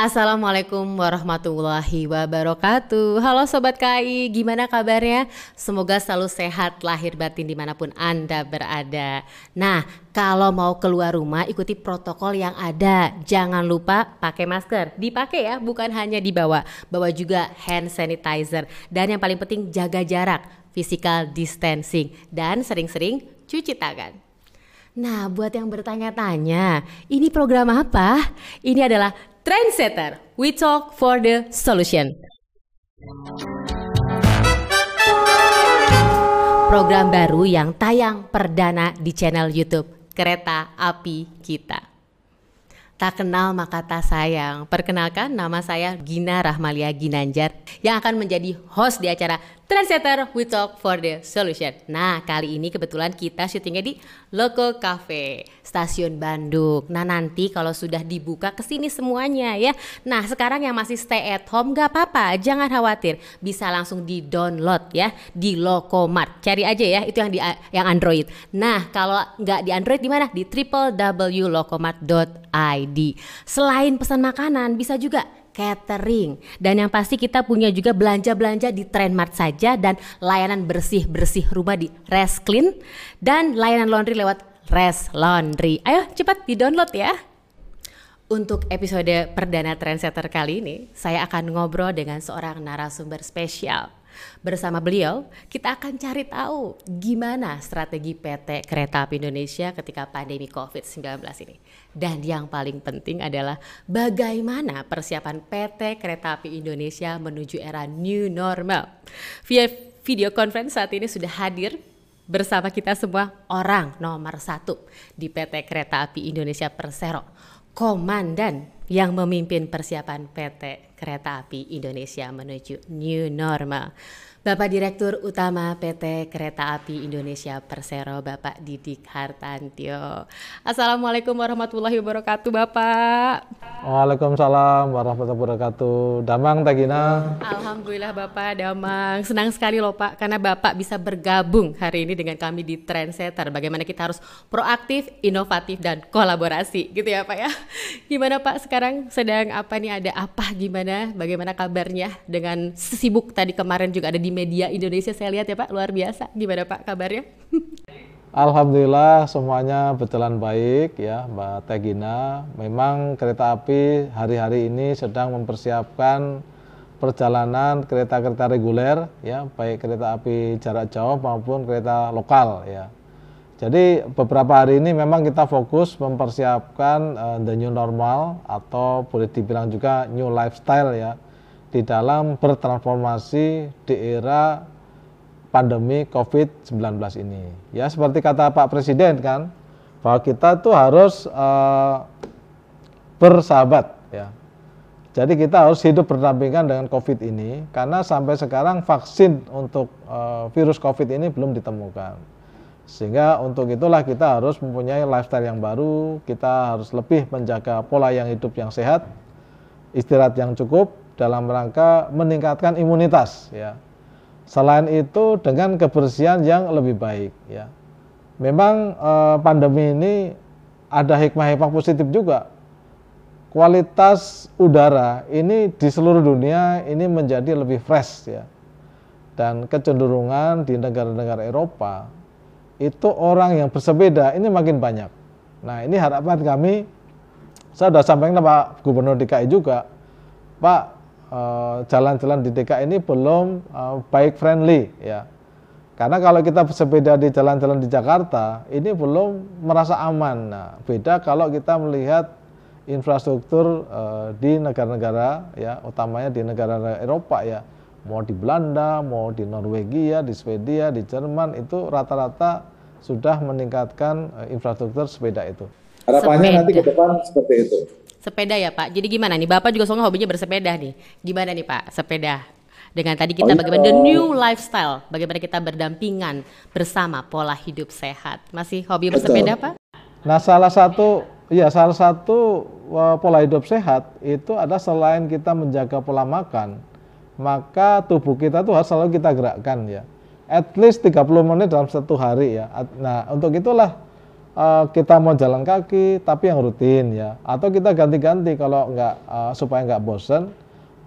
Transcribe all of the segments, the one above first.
Assalamualaikum warahmatullahi wabarakatuh. Halo Sobat KI, gimana kabarnya? Semoga selalu sehat lahir batin di mana pun Anda berada. Nah, kalau mau keluar rumah ikuti protokol yang ada. Jangan lupa pakai masker. Dipakai ya, bukan hanya dibawa. Bawa juga hand sanitizer. Dan yang paling penting jaga jarak. Physical distancing. Dan sering-sering cuci tangan. Nah, buat yang bertanya-tanya, ini program apa? Ini adalah Trendsetter, we talk for the solution. Program baru yang tayang perdana di channel YouTube Kereta Api Kita. Tak kenal maka tak sayang. Perkenalkan nama saya Gina Rahmalia Ginanjar yang akan menjadi host di acara Trendsetter We Talk for the Solution. Nah, kali ini kebetulan kita syutingnya di Loco Cafe, Stasiun Bandung. Nah, nanti kalau sudah dibuka ke sini semuanya ya. Nah, sekarang yang masih stay at home gak apa-apa, jangan khawatir. Bisa langsung di-download ya di Locomart. Cari aja ya, itu yang di yang Android. Nah, kalau nggak di Android di mana? Di www.locomart.id. Selain pesan makanan, bisa juga catering dan yang pasti kita punya juga belanja-belanja di Trendmart saja dan layanan bersih-bersih rumah di Rest Clean dan layanan laundry lewat Rest Laundry. Ayo cepat di-download ya. Untuk episode perdana Trendsetter kali ini, saya akan ngobrol dengan seorang narasumber spesial. Bersama beliau, kita akan cari tahu gimana strategi PT Kereta Api Indonesia ketika pandemi COVID-19 ini. Dan yang paling penting adalah bagaimana persiapan PT Kereta Api Indonesia menuju era new normal. Via video conference saat ini sudah hadir bersama kita semua orang nomor satu di PT Kereta Api Indonesia Persero, komandan yang memimpin persiapan PT Kereta Api Indonesia menuju new normal. Bapak Direktur Utama PT Kereta Api Indonesia Persero, Bapak Didik Hartantio. Assalamualaikum warahmatullahi wabarakatuh, Bapak. Waalaikumsalam warahmatullahi wabarakatuh. Damang Tagina. Alhamdulillah Bapak Damang. Senang sekali loh Pak karena Bapak bisa bergabung hari ini dengan kami di Trendsetter. Bagaimana kita harus proaktif, inovatif dan kolaborasi gitu ya Pak ya. Gimana Pak sekarang sedang apa nih ada apa gimana? Bagaimana kabarnya dengan sibuk tadi kemarin juga ada di media Indonesia saya lihat ya Pak luar biasa. Gimana Pak kabarnya? Alhamdulillah semuanya berjalan baik ya Mbak Tegina. Memang kereta api hari-hari ini sedang mempersiapkan perjalanan kereta-kereta reguler ya baik kereta api jarak jauh maupun kereta lokal ya. Jadi beberapa hari ini memang kita fokus mempersiapkan uh, the new normal atau boleh dibilang juga new lifestyle ya di dalam bertransformasi di era pandemi COVID-19 ini. Ya seperti kata Pak Presiden kan, bahwa kita tuh harus uh, bersahabat ya. Jadi kita harus hidup berdampingan dengan COVID ini karena sampai sekarang vaksin untuk uh, virus COVID ini belum ditemukan. Sehingga untuk itulah kita harus mempunyai lifestyle yang baru, kita harus lebih menjaga pola yang hidup yang sehat, istirahat yang cukup, dalam rangka meningkatkan imunitas ya. Selain itu dengan kebersihan yang lebih baik ya. Memang eh, pandemi ini ada hikmah-hikmah positif juga. Kualitas udara ini di seluruh dunia ini menjadi lebih fresh ya. Dan kecenderungan di negara-negara Eropa itu orang yang bersepeda ini makin banyak. Nah, ini harapan kami saya sudah sampaikan Pak Gubernur DKI juga, Pak jalan-jalan di DKI ini belum uh, bike friendly ya. Karena kalau kita bersepeda di jalan-jalan di Jakarta ini belum merasa aman. Nah, beda kalau kita melihat infrastruktur uh, di negara-negara ya, utamanya di negara Eropa ya. Mau di Belanda, mau di Norwegia, di Swedia, di Jerman itu rata-rata sudah meningkatkan uh, infrastruktur sepeda itu. Harapannya nanti ke depan seperti itu. Sepeda ya Pak. Jadi gimana nih? Bapak juga soalnya hobinya bersepeda nih. Gimana nih Pak? Sepeda. Dengan tadi kita oh, iya. bagaimana the new lifestyle, bagaimana kita berdampingan bersama pola hidup sehat. Masih hobi Betul. bersepeda Pak? Nah, salah satu ya salah satu pola hidup sehat itu ada selain kita menjaga pola makan, maka tubuh kita tuh harus selalu kita gerakkan ya. At least 30 menit dalam satu hari ya. Nah, untuk itulah uh, kita mau jalan kaki tapi yang rutin ya. Atau kita ganti-ganti kalau nggak uh, supaya nggak bosen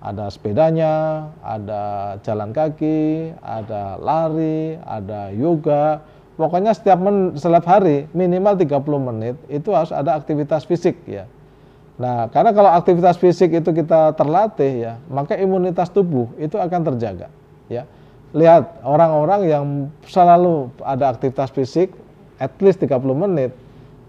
ada sepedanya ada jalan kaki ada lari ada yoga. Pokoknya setiap men, setiap hari minimal 30 menit itu harus ada aktivitas fisik ya. Nah karena kalau aktivitas fisik itu kita terlatih ya maka imunitas tubuh itu akan terjaga ya. Lihat orang-orang yang selalu ada aktivitas fisik at least 30 menit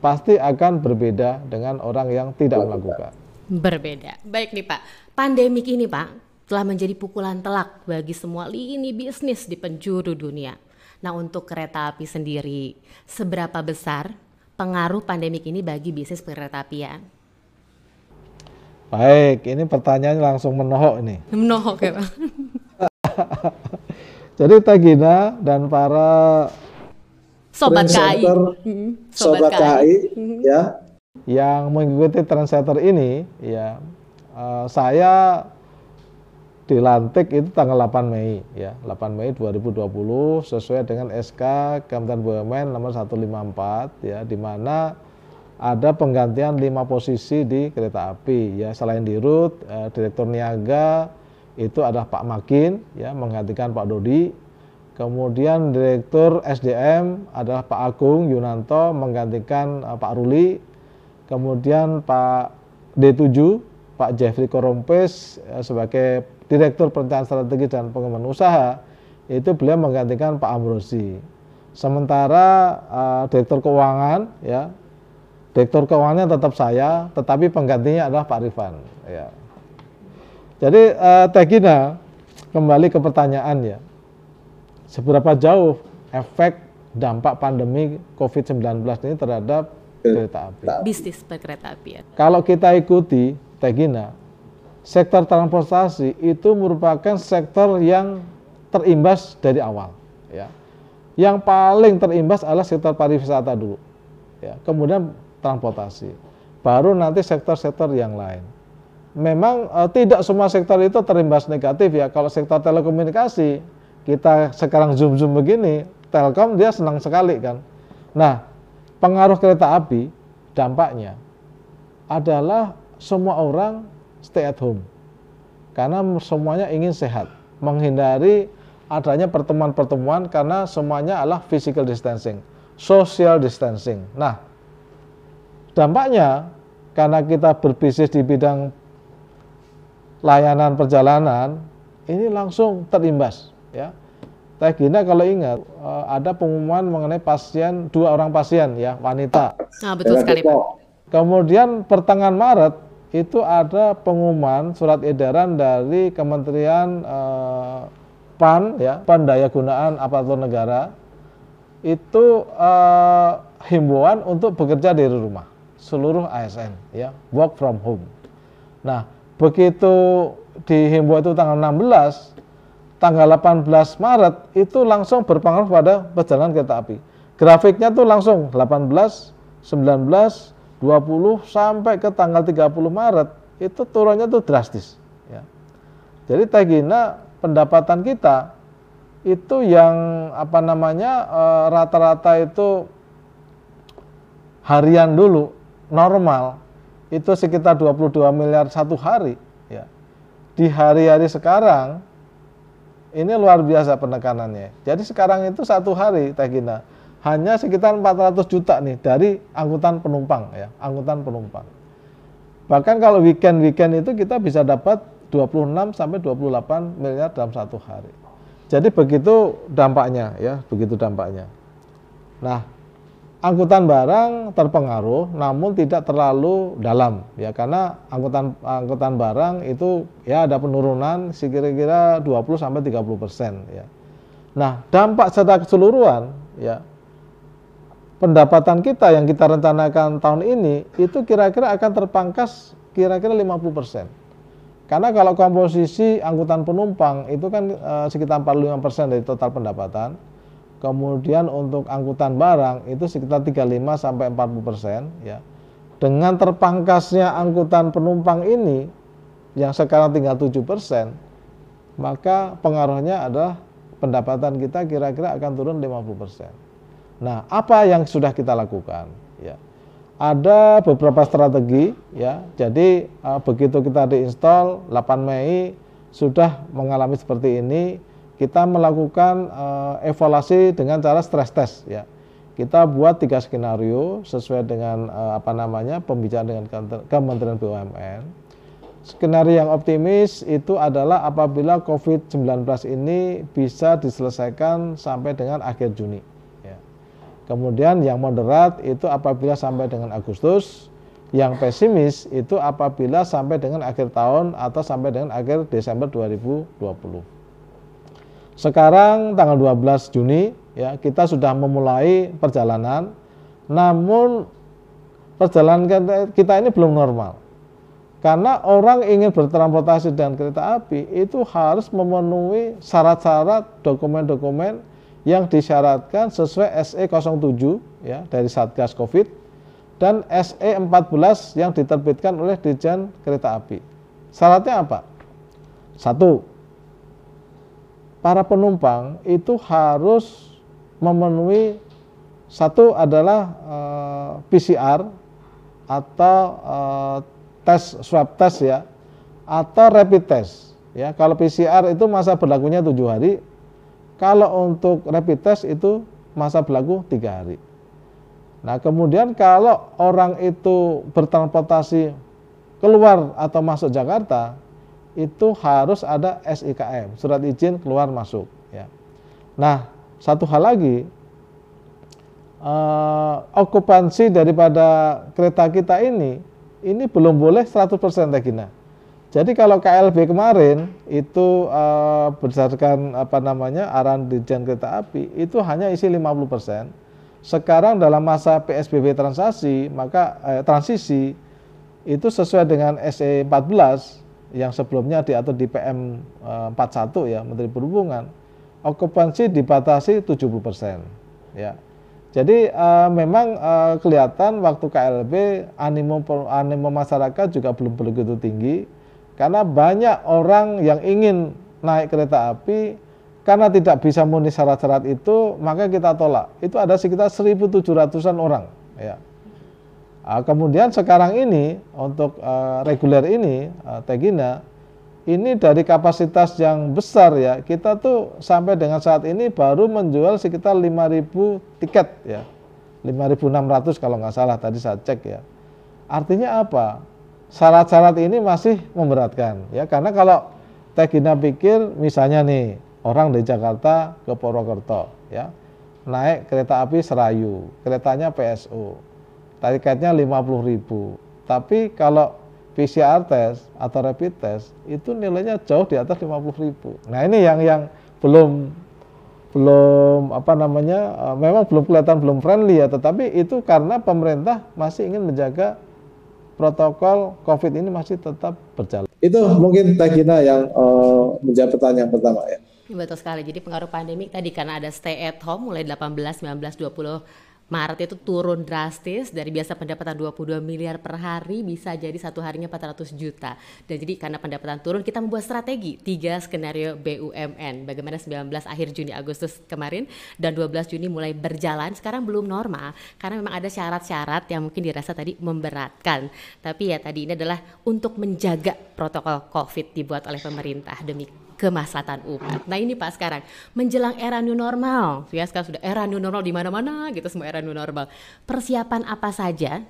pasti akan berbeda dengan orang yang tidak melakukan. Berbeda. Baik nih Pak, pandemik ini Pak telah menjadi pukulan telak bagi semua lini bisnis di penjuru dunia. Nah untuk kereta api sendiri, seberapa besar pengaruh pandemik ini bagi bisnis kereta apian? Baik, ini pertanyaannya langsung menohok ini. Menohok ya Pak. Jadi Tagina dan para Sobat KAI. Mm-hmm. Sobat, Sobat KAI, mm-hmm. ya. Yang mengikuti trendsetter ini, ya, uh, saya dilantik itu tanggal 8 Mei, ya, 8 Mei 2020 sesuai dengan SK Kementerian BUMN nomor 154, ya, di mana ada penggantian lima posisi di kereta api, ya, selain di rut, uh, Direktur Niaga itu adalah Pak Makin, ya, menggantikan Pak Dodi, Kemudian Direktur SDM adalah Pak Agung Yunanto menggantikan uh, Pak Ruli. Kemudian Pak D7, Pak Jeffrey Korompes uh, sebagai Direktur Perencanaan Strategi dan Pengembangan Usaha, itu beliau menggantikan Pak Amrosi. Sementara uh, Direktur Keuangan, ya, Direktur Keuangannya tetap saya, tetapi penggantinya adalah Pak Rifan. Ya. Jadi uh, Tegina kembali ke pertanyaan ya seberapa jauh efek dampak pandemi COVID-19 ini terhadap kereta api. Bisnis kereta api ya. Kalau kita ikuti Tegina, sektor transportasi itu merupakan sektor yang terimbas dari awal. Ya. Yang paling terimbas adalah sektor pariwisata dulu. Ya. Kemudian transportasi. Baru nanti sektor-sektor yang lain. Memang e, tidak semua sektor itu terimbas negatif ya. Kalau sektor telekomunikasi kita sekarang zoom zoom begini, Telkom dia senang sekali kan. Nah, pengaruh kereta api dampaknya adalah semua orang stay at home karena semuanya ingin sehat, menghindari adanya pertemuan-pertemuan karena semuanya adalah physical distancing, social distancing. Nah, dampaknya karena kita berbisnis di bidang layanan perjalanan, ini langsung terimbas ya. Teh Gina kalau ingat eh, ada pengumuman mengenai pasien dua orang pasien ya wanita. Nah, betul sekali Pak. Kemudian pertengahan Maret itu ada pengumuman surat edaran dari Kementerian eh, PAN ya Pandaya Gunaan Aparatur Negara itu eh, himbauan untuk bekerja dari rumah seluruh ASN ya work from home. Nah begitu dihimbau itu tanggal 16 tanggal 18 Maret itu langsung berpengaruh pada perjalanan kereta api. Grafiknya tuh langsung 18, 19, 20 sampai ke tanggal 30 Maret itu turunnya tuh drastis. Ya. Jadi Tegina pendapatan kita itu yang apa namanya eh, rata-rata e, itu harian dulu normal itu sekitar 22 miliar satu hari ya. Di hari-hari sekarang ini luar biasa penekanannya. Jadi sekarang itu satu hari Teh Gina hanya sekitar 400 juta nih dari angkutan penumpang ya, angkutan penumpang. Bahkan kalau weekend-weekend itu kita bisa dapat 26 sampai 28 miliar dalam satu hari. Jadi begitu dampaknya ya, begitu dampaknya. Nah, angkutan barang terpengaruh namun tidak terlalu dalam ya karena angkutan angkutan barang itu ya ada penurunan sekira-kira 20 sampai 30 persen ya. Nah dampak secara keseluruhan ya pendapatan kita yang kita rencanakan tahun ini itu kira-kira akan terpangkas kira-kira 50 persen. Karena kalau komposisi angkutan penumpang itu kan e, sekitar 45 persen dari total pendapatan Kemudian untuk angkutan barang itu sekitar 35 sampai 40 persen ya. Dengan terpangkasnya angkutan penumpang ini yang sekarang tinggal 7 persen, maka pengaruhnya adalah pendapatan kita kira-kira akan turun 50 persen. Nah, apa yang sudah kita lakukan? ada beberapa strategi ya. Jadi uh, begitu kita diinstal 8 Mei sudah mengalami seperti ini, kita melakukan uh, evaluasi dengan cara stress test ya. Kita buat tiga skenario sesuai dengan uh, apa namanya pembicaraan dengan Kementerian BUMN. Skenario yang optimis itu adalah apabila COVID-19 ini bisa diselesaikan sampai dengan akhir Juni. Kemudian yang moderat itu apabila sampai dengan Agustus, yang pesimis itu apabila sampai dengan akhir tahun atau sampai dengan akhir Desember 2020. Sekarang tanggal 12 Juni ya kita sudah memulai perjalanan namun perjalanan kita ini belum normal. Karena orang ingin bertransportasi dengan kereta api itu harus memenuhi syarat-syarat dokumen-dokumen yang disyaratkan sesuai SE 07 ya dari Satgas Covid dan SE 14 yang diterbitkan oleh Dirjen Kereta Api. Syaratnya apa? Satu, para penumpang itu harus memenuhi satu adalah e, eh, PCR atau e, tes swab test ya atau rapid test ya. Kalau PCR itu masa berlakunya tujuh hari, kalau untuk rapid test itu masa berlaku tiga hari. Nah kemudian kalau orang itu bertransportasi keluar atau masuk Jakarta itu harus ada SIKM surat izin keluar masuk ya. Nah satu hal lagi eh, okupansi daripada kereta kita ini ini belum boleh 100% Tegina. Jadi kalau KLB kemarin itu uh, berdasarkan apa namanya arahan Dirjen Kereta Api itu hanya isi 50%. Sekarang dalam masa PSBB transisi, maka eh, transisi itu sesuai dengan SE 14 yang sebelumnya diatur di PM eh, 41 ya Menteri Perhubungan, okupansi dibatasi 70%. Ya. Jadi uh, memang uh, kelihatan waktu KLB animo animo masyarakat juga belum begitu tinggi karena banyak orang yang ingin naik kereta api karena tidak bisa memenuhi syarat-syarat itu, maka kita tolak. Itu ada sekitar 1.700-an orang. Ya. Nah, kemudian sekarang ini untuk uh, reguler ini, uh, Tegina, ini dari kapasitas yang besar ya, kita tuh sampai dengan saat ini baru menjual sekitar 5.000 tiket ya. 5.600 kalau nggak salah tadi saya cek ya. Artinya apa? syarat-syarat ini masih memberatkan ya karena kalau Tegina pikir misalnya nih orang dari Jakarta ke Purwokerto ya naik kereta api Serayu keretanya PSO tiketnya 50.000 tapi kalau PCR test atau rapid test itu nilainya jauh di atas 50.000 nah ini yang yang belum belum apa namanya eh, memang belum kelihatan belum friendly ya tetapi itu karena pemerintah masih ingin menjaga protokol COVID ini masih tetap berjalan. Itu mungkin Tagina yang uh, menjawab pertanyaan pertama ya. Betul sekali. Jadi pengaruh pandemi tadi karena ada stay at home mulai 18, 19, 20 Maret itu turun drastis dari biasa pendapatan 22 miliar per hari bisa jadi satu harinya 400 juta. Dan jadi karena pendapatan turun kita membuat strategi tiga skenario BUMN. Bagaimana 19 akhir Juni Agustus kemarin dan 12 Juni mulai berjalan sekarang belum normal karena memang ada syarat-syarat yang mungkin dirasa tadi memberatkan. Tapi ya tadi ini adalah untuk menjaga protokol Covid dibuat oleh pemerintah demi kemaslahatan umat. Nah ini Pak sekarang menjelang era new normal, ya sekarang sudah era new normal di mana-mana gitu semua era new normal. Persiapan apa saja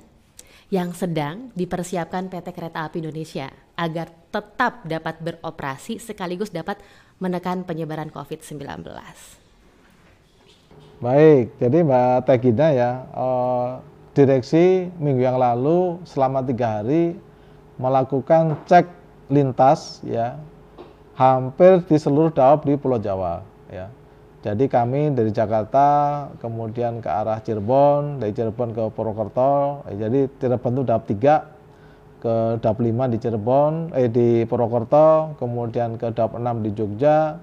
yang sedang dipersiapkan PT Kereta Api Indonesia agar tetap dapat beroperasi sekaligus dapat menekan penyebaran COVID-19. Baik, jadi Mbak Tegina ya, eh, direksi minggu yang lalu selama tiga hari melakukan cek lintas ya hampir di seluruh daop di Pulau Jawa ya. Jadi kami dari Jakarta kemudian ke arah Cirebon, dari Cirebon ke Purwokerto. Eh, jadi Cirebon itu daop 3 ke daop 5 di Cirebon, eh di Purwokerto, kemudian ke daop 6 di Jogja,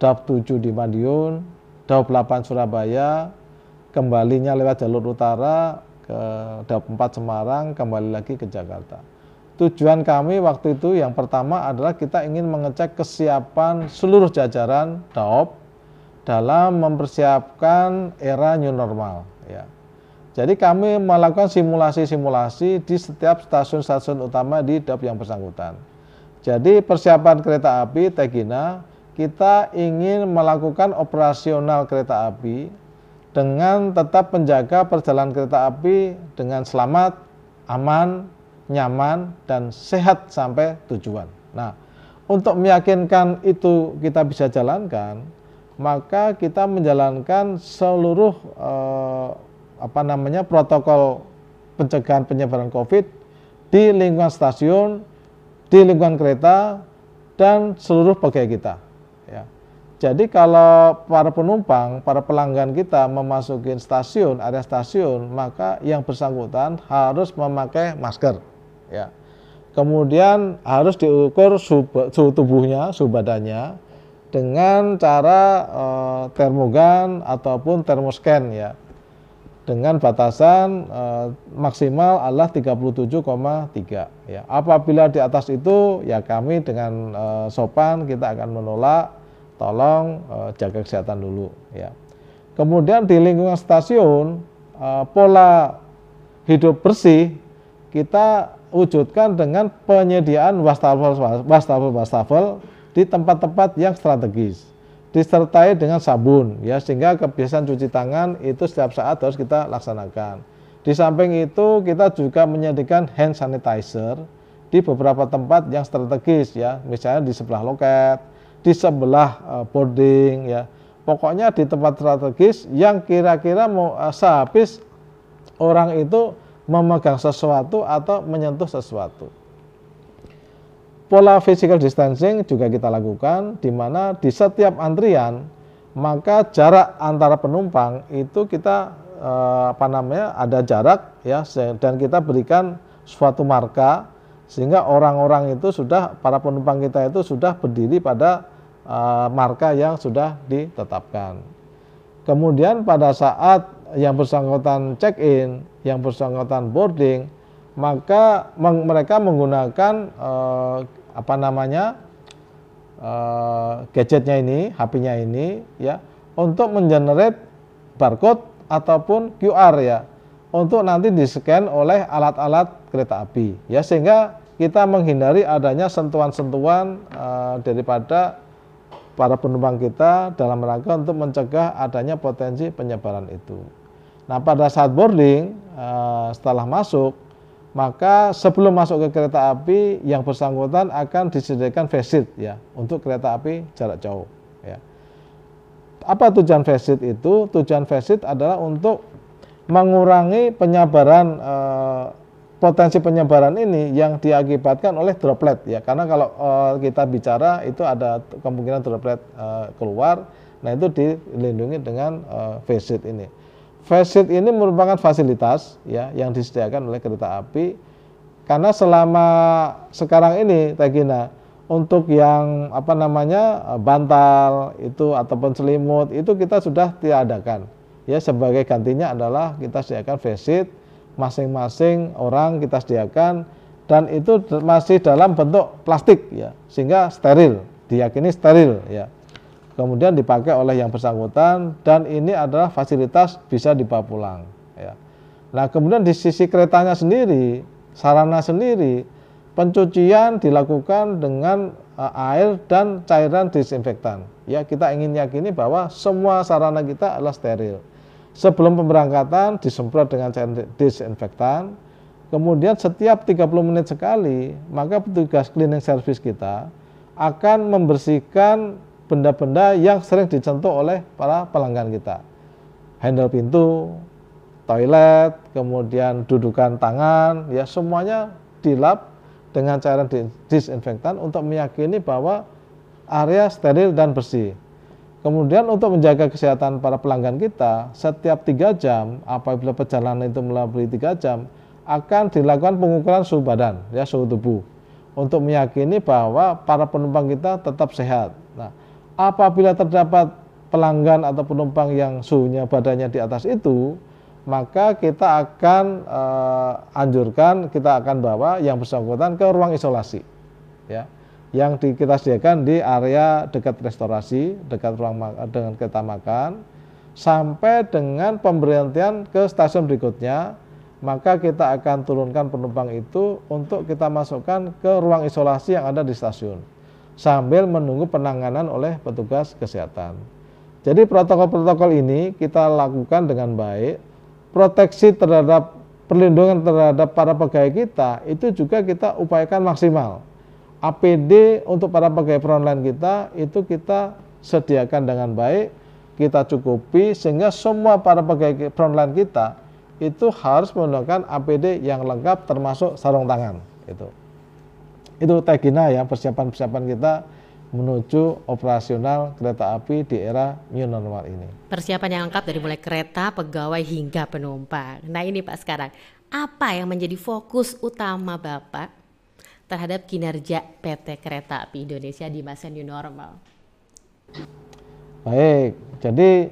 daop 7 di Madiun, daop 8 Surabaya, kembalinya lewat jalur utara ke daop 4 Semarang, kembali lagi ke Jakarta. Tujuan kami waktu itu yang pertama adalah kita ingin mengecek kesiapan seluruh jajaran DAOP dalam mempersiapkan era new normal ya. Jadi kami melakukan simulasi-simulasi di setiap stasiun-stasiun utama di DAP yang bersangkutan. Jadi persiapan kereta api Tegina kita ingin melakukan operasional kereta api dengan tetap menjaga perjalanan kereta api dengan selamat, aman, nyaman, dan sehat sampai tujuan. Nah, untuk meyakinkan itu kita bisa jalankan, maka kita menjalankan seluruh eh, apa namanya protokol pencegahan penyebaran COVID di lingkungan stasiun, di lingkungan kereta, dan seluruh pegawai kita. Ya. Jadi kalau para penumpang, para pelanggan kita memasuki stasiun, area stasiun, maka yang bersangkutan harus memakai masker. Ya. Kemudian harus diukur suhu tubuhnya, suhu badannya dengan cara e, termogan ataupun termoscan ya dengan batasan e, maksimal adalah 37,3 ya. Apabila di atas itu ya kami dengan e, sopan kita akan menolak tolong e, jaga kesehatan dulu ya. Kemudian di lingkungan stasiun e, pola hidup bersih kita wujudkan dengan penyediaan wastafel wastafel wastafel di tempat-tempat yang strategis disertai dengan sabun ya sehingga kebiasaan cuci tangan itu setiap saat harus kita laksanakan. Di samping itu kita juga menyediakan hand sanitizer di beberapa tempat yang strategis ya, misalnya di sebelah loket, di sebelah uh, boarding ya. Pokoknya di tempat strategis yang kira-kira mau uh, sehabis orang itu memegang sesuatu atau menyentuh sesuatu. Pola physical distancing juga kita lakukan di mana di setiap antrian maka jarak antara penumpang itu kita eh, apa namanya ada jarak ya dan kita berikan suatu marka sehingga orang-orang itu sudah para penumpang kita itu sudah berdiri pada eh, marka yang sudah ditetapkan. Kemudian pada saat yang bersangkutan check in, yang bersangkutan boarding, maka meng, mereka menggunakan eh, apa namanya uh, gadgetnya ini, HP-nya ini ya untuk mengenerate barcode ataupun QR ya untuk nanti di-scan oleh alat-alat kereta api ya sehingga kita menghindari adanya sentuhan-sentuhan uh, daripada para penumpang kita dalam rangka untuk mencegah adanya potensi penyebaran itu. Nah pada saat boarding uh, setelah masuk maka sebelum masuk ke kereta api yang bersangkutan akan disediakan face ya untuk kereta api jarak jauh ya. Apa tujuan face itu? Tujuan face adalah untuk mengurangi penyebaran eh, potensi penyebaran ini yang diakibatkan oleh droplet ya karena kalau eh, kita bicara itu ada kemungkinan droplet eh, keluar nah itu dilindungi dengan eh, ini Face ini merupakan fasilitas ya yang disediakan oleh kereta api. Karena selama sekarang ini Tegina untuk yang apa namanya bantal itu ataupun selimut itu kita sudah tiadakan. Ya sebagai gantinya adalah kita sediakan face masing-masing orang kita sediakan dan itu masih dalam bentuk plastik ya sehingga steril diyakini steril ya kemudian dipakai oleh yang bersangkutan dan ini adalah fasilitas bisa dibawa pulang ya. Nah, kemudian di sisi keretanya sendiri, sarana sendiri pencucian dilakukan dengan uh, air dan cairan disinfektan. Ya, kita ingin yakini bahwa semua sarana kita adalah steril. Sebelum pemberangkatan disemprot dengan cairan disinfektan. Kemudian setiap 30 menit sekali, maka petugas cleaning service kita akan membersihkan benda-benda yang sering disentuh oleh para pelanggan kita. Handle pintu, toilet, kemudian dudukan tangan, ya semuanya dilap dengan cairan disinfektan untuk meyakini bahwa area steril dan bersih. Kemudian untuk menjaga kesehatan para pelanggan kita, setiap tiga jam apabila perjalanan itu melampaui tiga jam, akan dilakukan pengukuran suhu badan, ya suhu tubuh, untuk meyakini bahwa para penumpang kita tetap sehat. Nah, apabila terdapat pelanggan atau penumpang yang suhunya badannya di atas itu, maka kita akan uh, anjurkan, kita akan bawa yang bersangkutan ke ruang isolasi, ya, yang di, kita sediakan di area dekat restorasi, dekat ruang dengan kereta makan, sampai dengan pemberhentian ke stasiun berikutnya, maka kita akan turunkan penumpang itu untuk kita masukkan ke ruang isolasi yang ada di stasiun sambil menunggu penanganan oleh petugas kesehatan. Jadi protokol-protokol ini kita lakukan dengan baik. Proteksi terhadap perlindungan terhadap para pegawai kita itu juga kita upayakan maksimal. APD untuk para pegawai frontline kita itu kita sediakan dengan baik kita cukupi sehingga semua para pegawai frontline kita itu harus menggunakan APD yang lengkap termasuk sarung tangan itu itu Tegina ya persiapan-persiapan kita menuju operasional kereta api di era new normal ini. Persiapan yang lengkap dari mulai kereta, pegawai hingga penumpang. Nah ini Pak sekarang, apa yang menjadi fokus utama Bapak terhadap kinerja PT Kereta Api Indonesia di masa new normal? Baik, jadi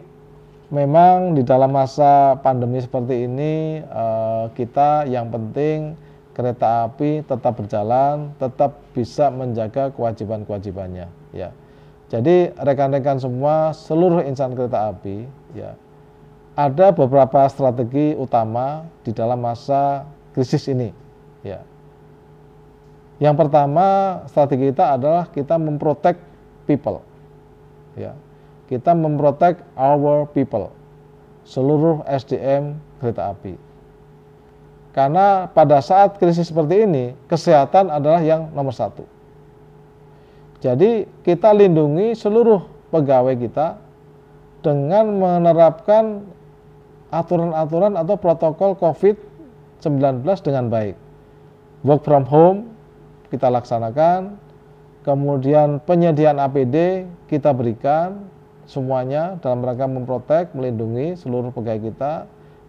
memang di dalam masa pandemi seperti ini eh, kita yang penting kereta api tetap berjalan, tetap bisa menjaga kewajiban-kewajibannya ya. Jadi rekan-rekan semua seluruh insan kereta api ya ada beberapa strategi utama di dalam masa krisis ini ya. Yang pertama strategi kita adalah kita memprotek people ya kita memprotek our people, seluruh SDM kereta api. Karena pada saat krisis seperti ini, kesehatan adalah yang nomor satu. Jadi kita lindungi seluruh pegawai kita dengan menerapkan aturan-aturan atau protokol COVID-19 dengan baik. Work from home kita laksanakan, kemudian penyediaan APD kita berikan, semuanya dalam rangka memprotek, melindungi seluruh pegawai kita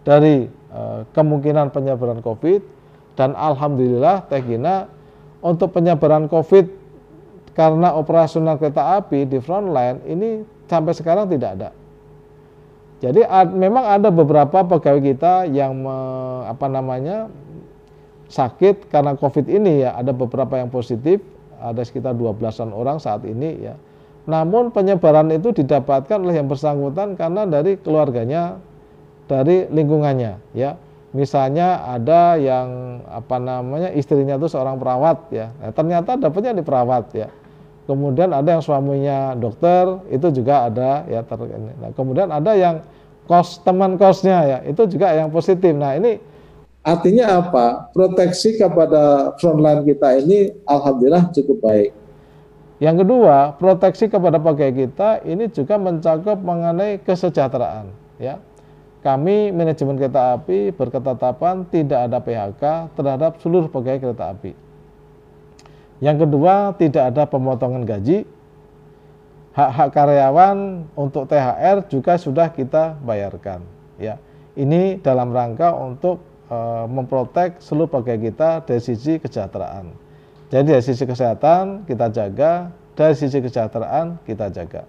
dari e, kemungkinan penyebaran COVID dan alhamdulillah Teh Gina untuk penyebaran COVID karena operasional kereta api di frontline ini sampai sekarang tidak ada. Jadi ad, memang ada beberapa pegawai kita yang me, apa namanya sakit karena COVID ini ya ada beberapa yang positif ada sekitar 12-an orang saat ini ya namun penyebaran itu didapatkan oleh yang bersangkutan karena dari keluarganya, dari lingkungannya, ya. Misalnya ada yang apa namanya istrinya itu seorang perawat ya. Nah, ternyata dapatnya di perawat ya. Kemudian ada yang suaminya dokter, itu juga ada ya ter, Nah, kemudian ada yang kos teman kosnya ya, itu juga yang positif. Nah, ini artinya apa? Proteksi kepada frontline kita ini alhamdulillah cukup baik yang kedua, proteksi kepada pegawai kita ini juga mencakup mengenai kesejahteraan. Ya, kami manajemen kereta api berketetapan tidak ada PHK terhadap seluruh pegawai kereta api. Yang kedua, tidak ada pemotongan gaji. Hak-hak karyawan untuk THR juga sudah kita bayarkan. Ya, ini dalam rangka untuk e, memprotek seluruh pegawai kita dari sisi kesejahteraan. Jadi dari sisi kesehatan kita jaga, dari sisi kesejahteraan kita jaga.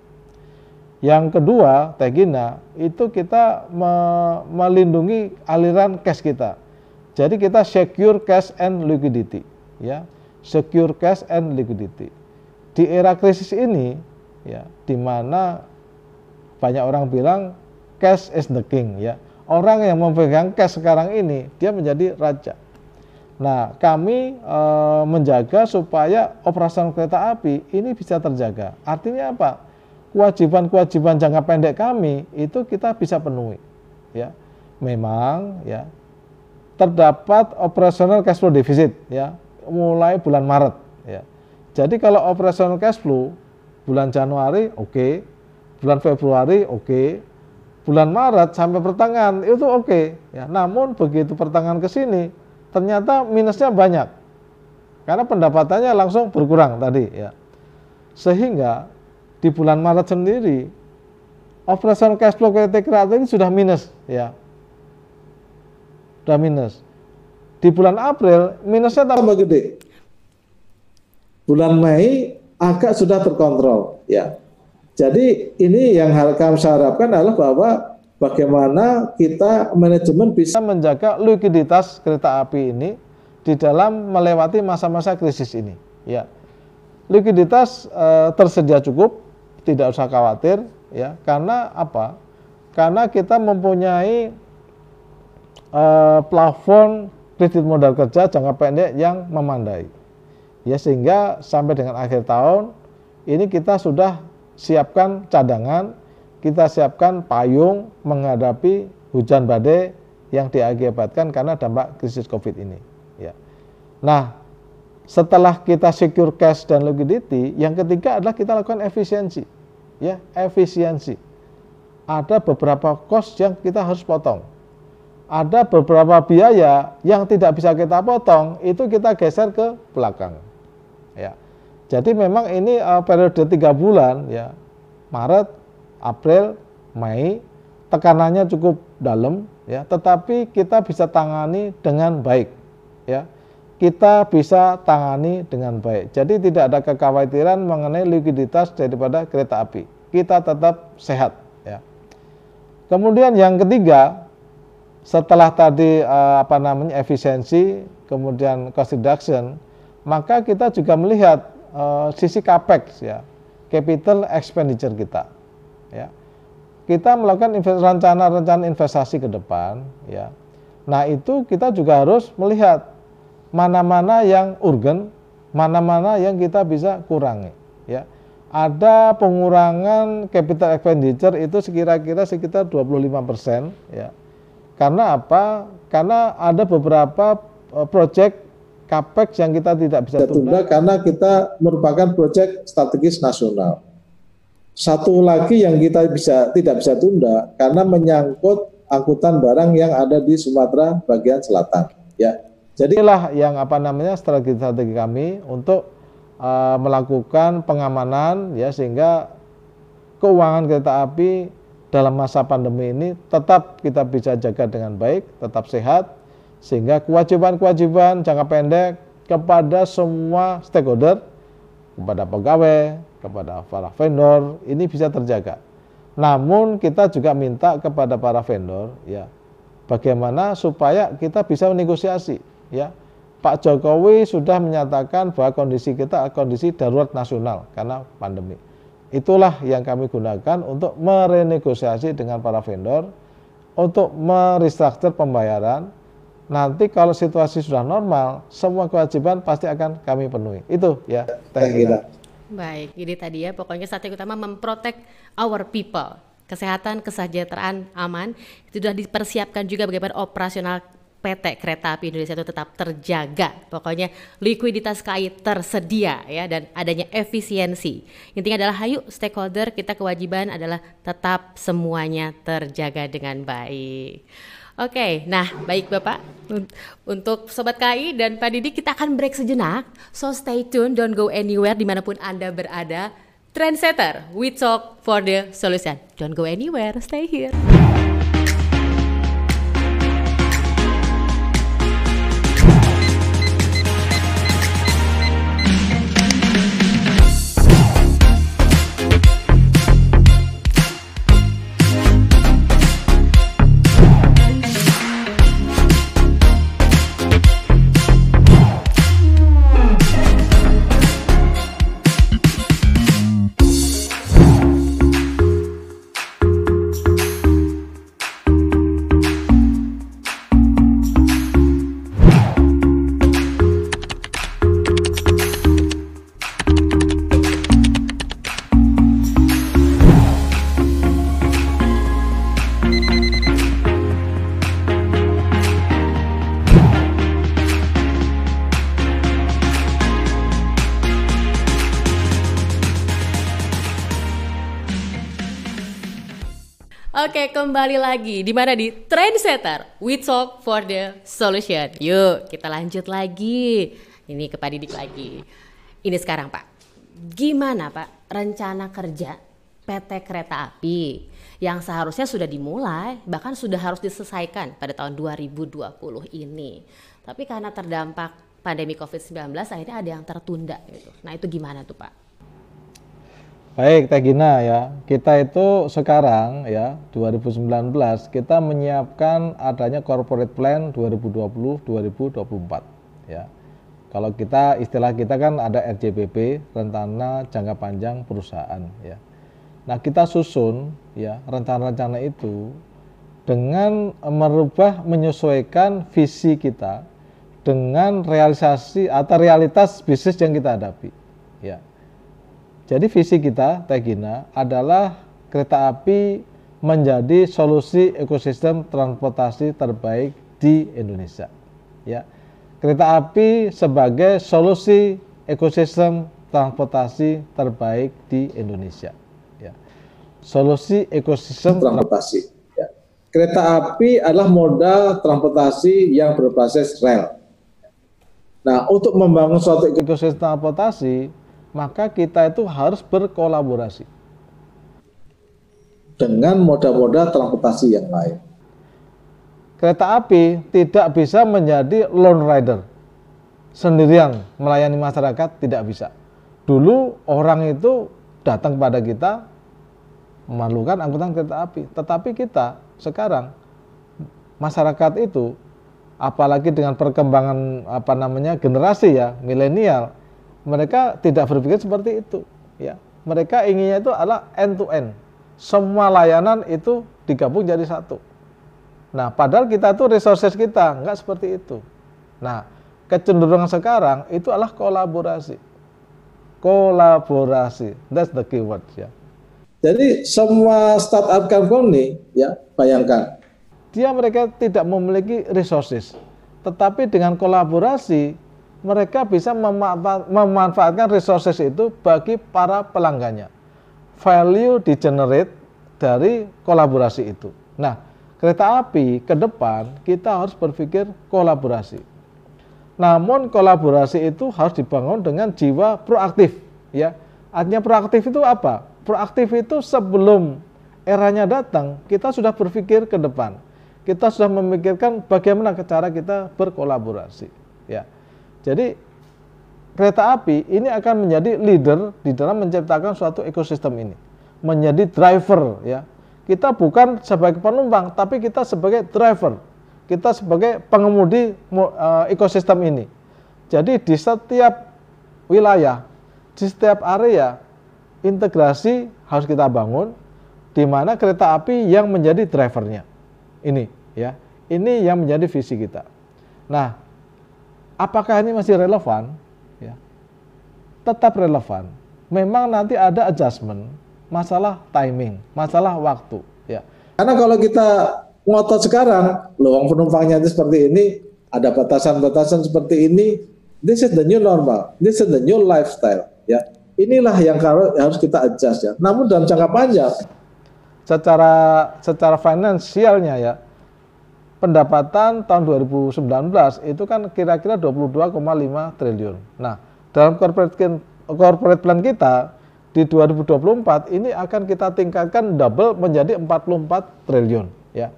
Yang kedua, Tegina, itu kita me melindungi aliran cash kita. Jadi kita secure cash and liquidity, ya. Secure cash and liquidity. Di era krisis ini, ya, di mana banyak orang bilang cash is the king, ya. Orang yang memegang cash sekarang ini, dia menjadi raja Nah, kami e, menjaga supaya operasional kereta api ini bisa terjaga. Artinya apa? Kewajiban-kewajiban jangka pendek kami itu kita bisa penuhi. Ya, memang ya terdapat operasional cash flow deficit ya mulai bulan Maret. Ya. Jadi kalau operasional cash flow bulan Januari oke, okay, bulan Februari oke, okay, bulan Maret sampai pertengahan itu oke. Okay, ya. Namun begitu pertengahan ke sini ternyata minusnya banyak karena pendapatannya langsung berkurang tadi ya sehingga di bulan Maret sendiri operasional cash flow KT Kreatif ini sudah minus ya. Sudah minus. Di bulan April minusnya tambah gede. Bulan Mei agak sudah terkontrol ya. Jadi ini yang kami harapkan adalah bahwa bagaimana kita manajemen bisa menjaga likuiditas kereta api ini di dalam melewati masa-masa krisis ini. Ya, likuiditas e, tersedia cukup, tidak usah khawatir, ya, karena apa? karena kita mempunyai uh, plafon kredit modal kerja jangka pendek yang memandai. Ya sehingga sampai dengan akhir tahun ini kita sudah siapkan cadangan, kita siapkan payung menghadapi hujan badai yang diakibatkan karena dampak krisis Covid ini. Ya. Nah, setelah kita secure cash dan liquidity, yang ketiga adalah kita lakukan efisiensi. Ya, efisiensi. Ada beberapa cost yang kita harus potong. Ada beberapa biaya yang tidak bisa kita potong, itu kita geser ke belakang. Ya. Jadi memang ini uh, periode tiga bulan ya, Maret, April, Mei, tekanannya cukup dalam ya, tetapi kita bisa tangani dengan baik ya kita bisa tangani dengan baik. Jadi tidak ada kekhawatiran mengenai likuiditas daripada kereta api. Kita tetap sehat. Ya. Kemudian yang ketiga, setelah tadi eh, apa namanya efisiensi, kemudian cost reduction, maka kita juga melihat eh, sisi capex ya, capital expenditure kita. Ya. Kita melakukan rencana-rencana investasi ke depan. Ya. Nah itu kita juga harus melihat mana-mana yang urgen, mana-mana yang kita bisa kurangi. Ya, ada pengurangan capital expenditure itu sekira-kira sekitar 25 persen. Ya, karena apa? Karena ada beberapa eh, proyek capex yang kita tidak bisa tunda, tunda karena kita merupakan proyek strategis nasional. Satu lagi yang kita bisa tidak bisa tunda karena menyangkut angkutan barang yang ada di Sumatera bagian selatan. Ya, Jadilah yang apa namanya strategi-strategi kami untuk uh, melakukan pengamanan ya sehingga keuangan kereta api dalam masa pandemi ini tetap kita bisa jaga dengan baik, tetap sehat sehingga kewajiban-kewajiban jangka pendek kepada semua stakeholder, kepada pegawai, kepada para vendor ini bisa terjaga. Namun kita juga minta kepada para vendor ya bagaimana supaya kita bisa menegosiasi ya Pak Jokowi sudah menyatakan bahwa kondisi kita kondisi darurat nasional karena pandemi. Itulah yang kami gunakan untuk merenegosiasi dengan para vendor untuk merestruktur pembayaran. Nanti kalau situasi sudah normal, semua kewajiban pasti akan kami penuhi. Itu ya. Kita. Baik, ini tadi ya pokoknya strategi utama memprotek our people. Kesehatan, kesejahteraan, aman. Itu sudah dipersiapkan juga bagaimana operasional PT Kereta Api Indonesia itu tetap terjaga. Pokoknya likuiditas KAI tersedia ya dan adanya efisiensi. Intinya adalah hayu stakeholder kita kewajiban adalah tetap semuanya terjaga dengan baik. Oke, nah baik Bapak. Untuk Sobat KAI dan Pak Didi kita akan break sejenak. So stay tune, don't go anywhere di mana pun Anda berada. Trendsetter, we talk for the solution. Don't go anywhere, stay here. Kembali lagi di mana di Trendsetter. We talk for the solution. Yuk, kita lanjut lagi. Ini ke Pak Didik lagi. Ini sekarang, Pak. Gimana, Pak, rencana kerja PT Kereta Api yang seharusnya sudah dimulai, bahkan sudah harus diselesaikan pada tahun 2020 ini. Tapi karena terdampak pandemi Covid-19 akhirnya ada yang tertunda gitu. Nah, itu gimana tuh, Pak? Baik, Teh Gina ya. Kita itu sekarang ya 2019 kita menyiapkan adanya corporate plan 2020-2024 ya. Kalau kita istilah kita kan ada RJBP, rencana jangka panjang perusahaan ya. Nah, kita susun ya rencana-rencana itu dengan merubah menyesuaikan visi kita dengan realisasi atau realitas bisnis yang kita hadapi. Ya. Jadi visi kita Tegina adalah kereta api menjadi solusi ekosistem transportasi terbaik di Indonesia. Ya. Kereta api sebagai solusi ekosistem transportasi terbaik di Indonesia solusi ekosistem transportasi. Ya. Kereta api adalah moda transportasi yang berbasis rel. Nah, untuk membangun suatu ekosistem transportasi, maka kita itu harus berkolaborasi dengan moda-moda transportasi yang lain. Kereta api tidak bisa menjadi lone rider sendirian melayani masyarakat tidak bisa. Dulu orang itu datang pada kita memerlukan angkutan kereta api. Tetapi kita sekarang masyarakat itu apalagi dengan perkembangan apa namanya generasi ya milenial mereka tidak berpikir seperti itu ya. Mereka inginnya itu adalah end to end. Semua layanan itu digabung jadi satu. Nah padahal kita tuh resources kita nggak seperti itu. Nah kecenderungan sekarang itu adalah kolaborasi. Kolaborasi. That's the keyword ya. Jadi semua startup company ya bayangkan. Dia mereka tidak memiliki resources, tetapi dengan kolaborasi mereka bisa memanfaatkan resources itu bagi para pelanggannya. Value di generate dari kolaborasi itu. Nah, kereta api ke depan kita harus berpikir kolaborasi. Namun kolaborasi itu harus dibangun dengan jiwa proaktif, ya. Artinya proaktif itu apa? proaktif itu sebelum eranya datang, kita sudah berpikir ke depan. Kita sudah memikirkan bagaimana cara kita berkolaborasi. Ya. Jadi kereta api ini akan menjadi leader di dalam menciptakan suatu ekosistem ini. Menjadi driver ya. Kita bukan sebagai penumpang, tapi kita sebagai driver. Kita sebagai pengemudi uh, ekosistem ini. Jadi di setiap wilayah, di setiap area integrasi harus kita bangun di mana kereta api yang menjadi drivernya. Ini ya. Ini yang menjadi visi kita. Nah, apakah ini masih relevan? Ya. Tetap relevan. Memang nanti ada adjustment, masalah timing, masalah waktu, ya. Karena kalau kita ngotot sekarang, lowong penumpangnya itu seperti ini, ada batasan-batasan seperti ini, this is the new normal, this is the new lifestyle, ya Inilah yang harus kita adjust ya. Namun dalam jangka panjang secara secara finansialnya ya pendapatan tahun 2019 itu kan kira-kira 22,5 triliun. Nah, dalam corporate corporate plan kita di 2024 ini akan kita tingkatkan double menjadi 44 triliun ya.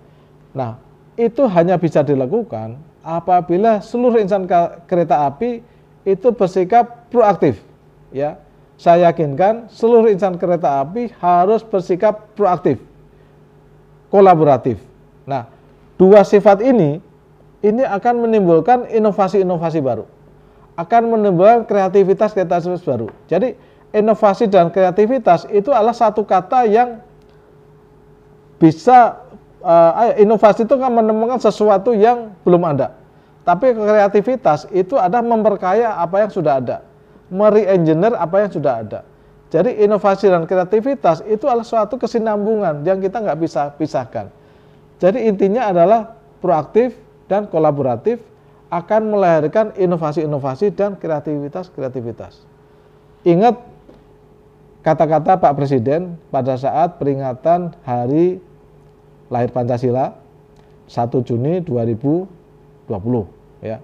Nah, itu hanya bisa dilakukan apabila seluruh insan kereta api itu bersikap proaktif ya saya yakinkan seluruh insan kereta api harus bersikap proaktif, kolaboratif. Nah, dua sifat ini ini akan menimbulkan inovasi-inovasi baru, akan menimbulkan kreativitas-kreativitas baru. Jadi inovasi dan kreativitas itu adalah satu kata yang bisa uh, inovasi itu kan menemukan sesuatu yang belum ada. Tapi kreativitas itu adalah memperkaya apa yang sudah ada mere-engineer apa yang sudah ada. Jadi inovasi dan kreativitas itu adalah suatu kesinambungan yang kita nggak bisa pisahkan. Jadi intinya adalah proaktif dan kolaboratif akan melahirkan inovasi-inovasi dan kreativitas-kreativitas. Ingat kata-kata Pak Presiden pada saat peringatan Hari Lahir Pancasila 1 Juni 2020 ya.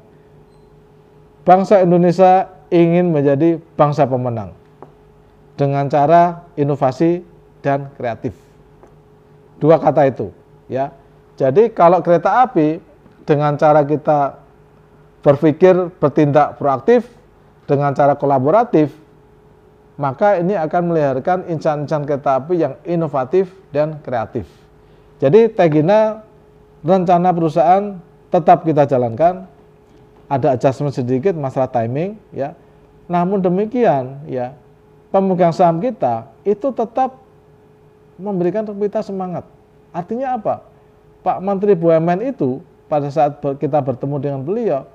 Bangsa Indonesia ingin menjadi bangsa pemenang dengan cara inovasi dan kreatif. Dua kata itu, ya. Jadi kalau kereta api dengan cara kita berpikir bertindak proaktif dengan cara kolaboratif, maka ini akan melahirkan insan-insan kereta api yang inovatif dan kreatif. Jadi Tegina rencana perusahaan tetap kita jalankan ada adjustment sedikit masalah timing ya. Namun demikian ya pemegang saham kita itu tetap memberikan kita semangat. Artinya apa? Pak Menteri BUMN itu pada saat kita bertemu dengan beliau,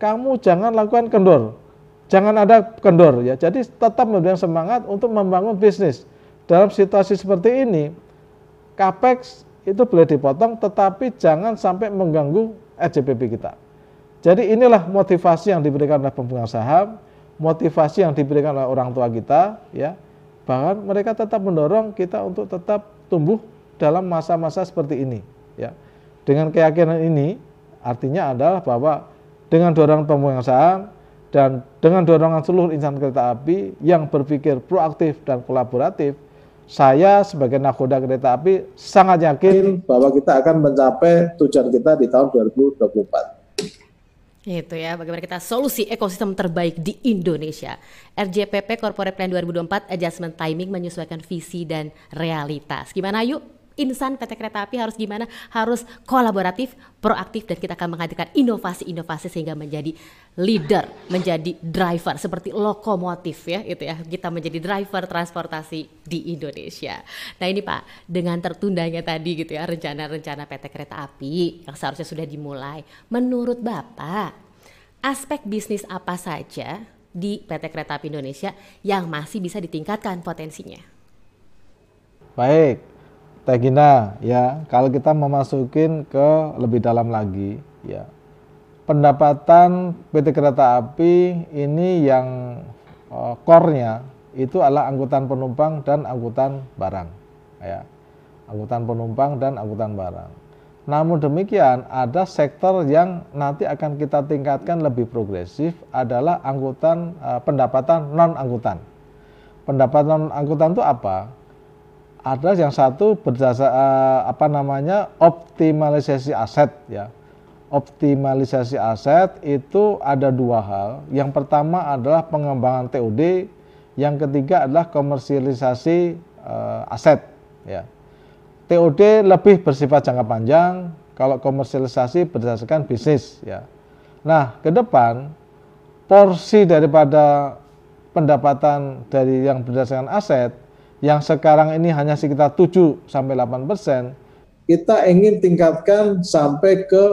kamu jangan lakukan kendor, jangan ada kendor ya. Jadi tetap memberikan semangat untuk membangun bisnis. Dalam situasi seperti ini, capex itu boleh dipotong, tetapi jangan sampai mengganggu SJPP kita. Jadi inilah motivasi yang diberikan oleh pemegang saham, motivasi yang diberikan oleh orang tua kita, ya. Bahkan mereka tetap mendorong kita untuk tetap tumbuh dalam masa-masa seperti ini, ya. Dengan keyakinan ini, artinya adalah bahwa dengan dorongan saham dan dengan dorongan seluruh insan kereta api yang berpikir proaktif dan kolaboratif, saya sebagai nakoda kereta api sangat yakin bahwa kita akan mencapai tujuan kita di tahun 2024. Itu ya, bagaimana kita solusi ekosistem terbaik di Indonesia. RJPP Corporate Plan 2024 Adjustment Timing menyesuaikan visi dan realitas. Gimana yuk? Insan PT Kereta Api harus gimana? Harus kolaboratif, proaktif dan kita akan menghadirkan inovasi-inovasi sehingga menjadi leader, menjadi driver seperti lokomotif ya itu ya. Kita menjadi driver transportasi di Indonesia. Nah, ini Pak, dengan tertundanya tadi gitu ya rencana-rencana PT Kereta Api yang seharusnya sudah dimulai. Menurut Bapak, aspek bisnis apa saja di PT Kereta Api Indonesia yang masih bisa ditingkatkan potensinya? Baik, Teh Gina, ya kalau kita memasukin ke lebih dalam lagi, ya pendapatan PT Kereta Api ini yang uh, core-nya itu adalah angkutan penumpang dan angkutan barang, ya angkutan penumpang dan angkutan barang. Namun demikian ada sektor yang nanti akan kita tingkatkan lebih progresif adalah angkutan uh, pendapatan non angkutan. Pendapatan non angkutan itu apa? Ada yang satu berdasar uh, apa namanya optimalisasi aset ya. Optimalisasi aset itu ada dua hal. Yang pertama adalah pengembangan TOD yang ketiga adalah komersialisasi uh, aset ya. TOD lebih bersifat jangka panjang kalau komersialisasi berdasarkan bisnis ya. Nah ke depan porsi daripada pendapatan dari yang berdasarkan aset yang sekarang ini hanya sekitar 7 sampai 8 persen, kita ingin tingkatkan sampai ke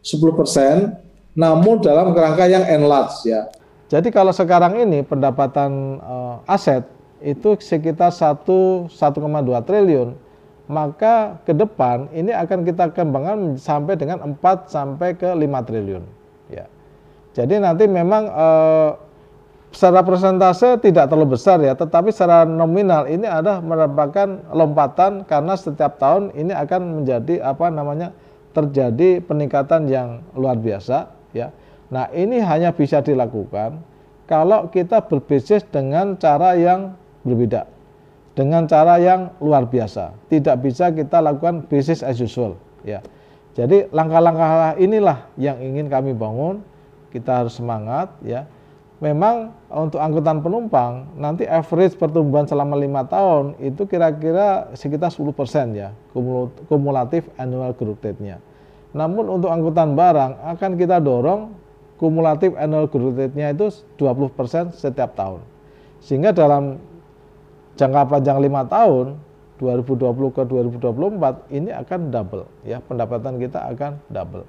10 persen, namun dalam kerangka yang enlarge ya. Jadi kalau sekarang ini pendapatan uh, aset itu sekitar 1 1,2 triliun, maka ke depan ini akan kita kembangkan sampai dengan 4 sampai ke 5 triliun. Ya. Jadi nanti memang uh, secara persentase tidak terlalu besar ya, tetapi secara nominal ini ada merupakan lompatan karena setiap tahun ini akan menjadi apa namanya terjadi peningkatan yang luar biasa ya. Nah, ini hanya bisa dilakukan kalau kita berbisnis dengan cara yang berbeda. Dengan cara yang luar biasa. Tidak bisa kita lakukan bisnis as usual ya. Jadi langkah-langkah inilah yang ingin kami bangun. Kita harus semangat ya memang untuk angkutan penumpang nanti average pertumbuhan selama lima tahun itu kira-kira sekitar 10 persen ya kumulatif annual growth rate-nya. Namun untuk angkutan barang akan kita dorong kumulatif annual growth rate-nya itu 20 persen setiap tahun. Sehingga dalam jangka panjang lima tahun 2020 ke 2024 ini akan double ya pendapatan kita akan double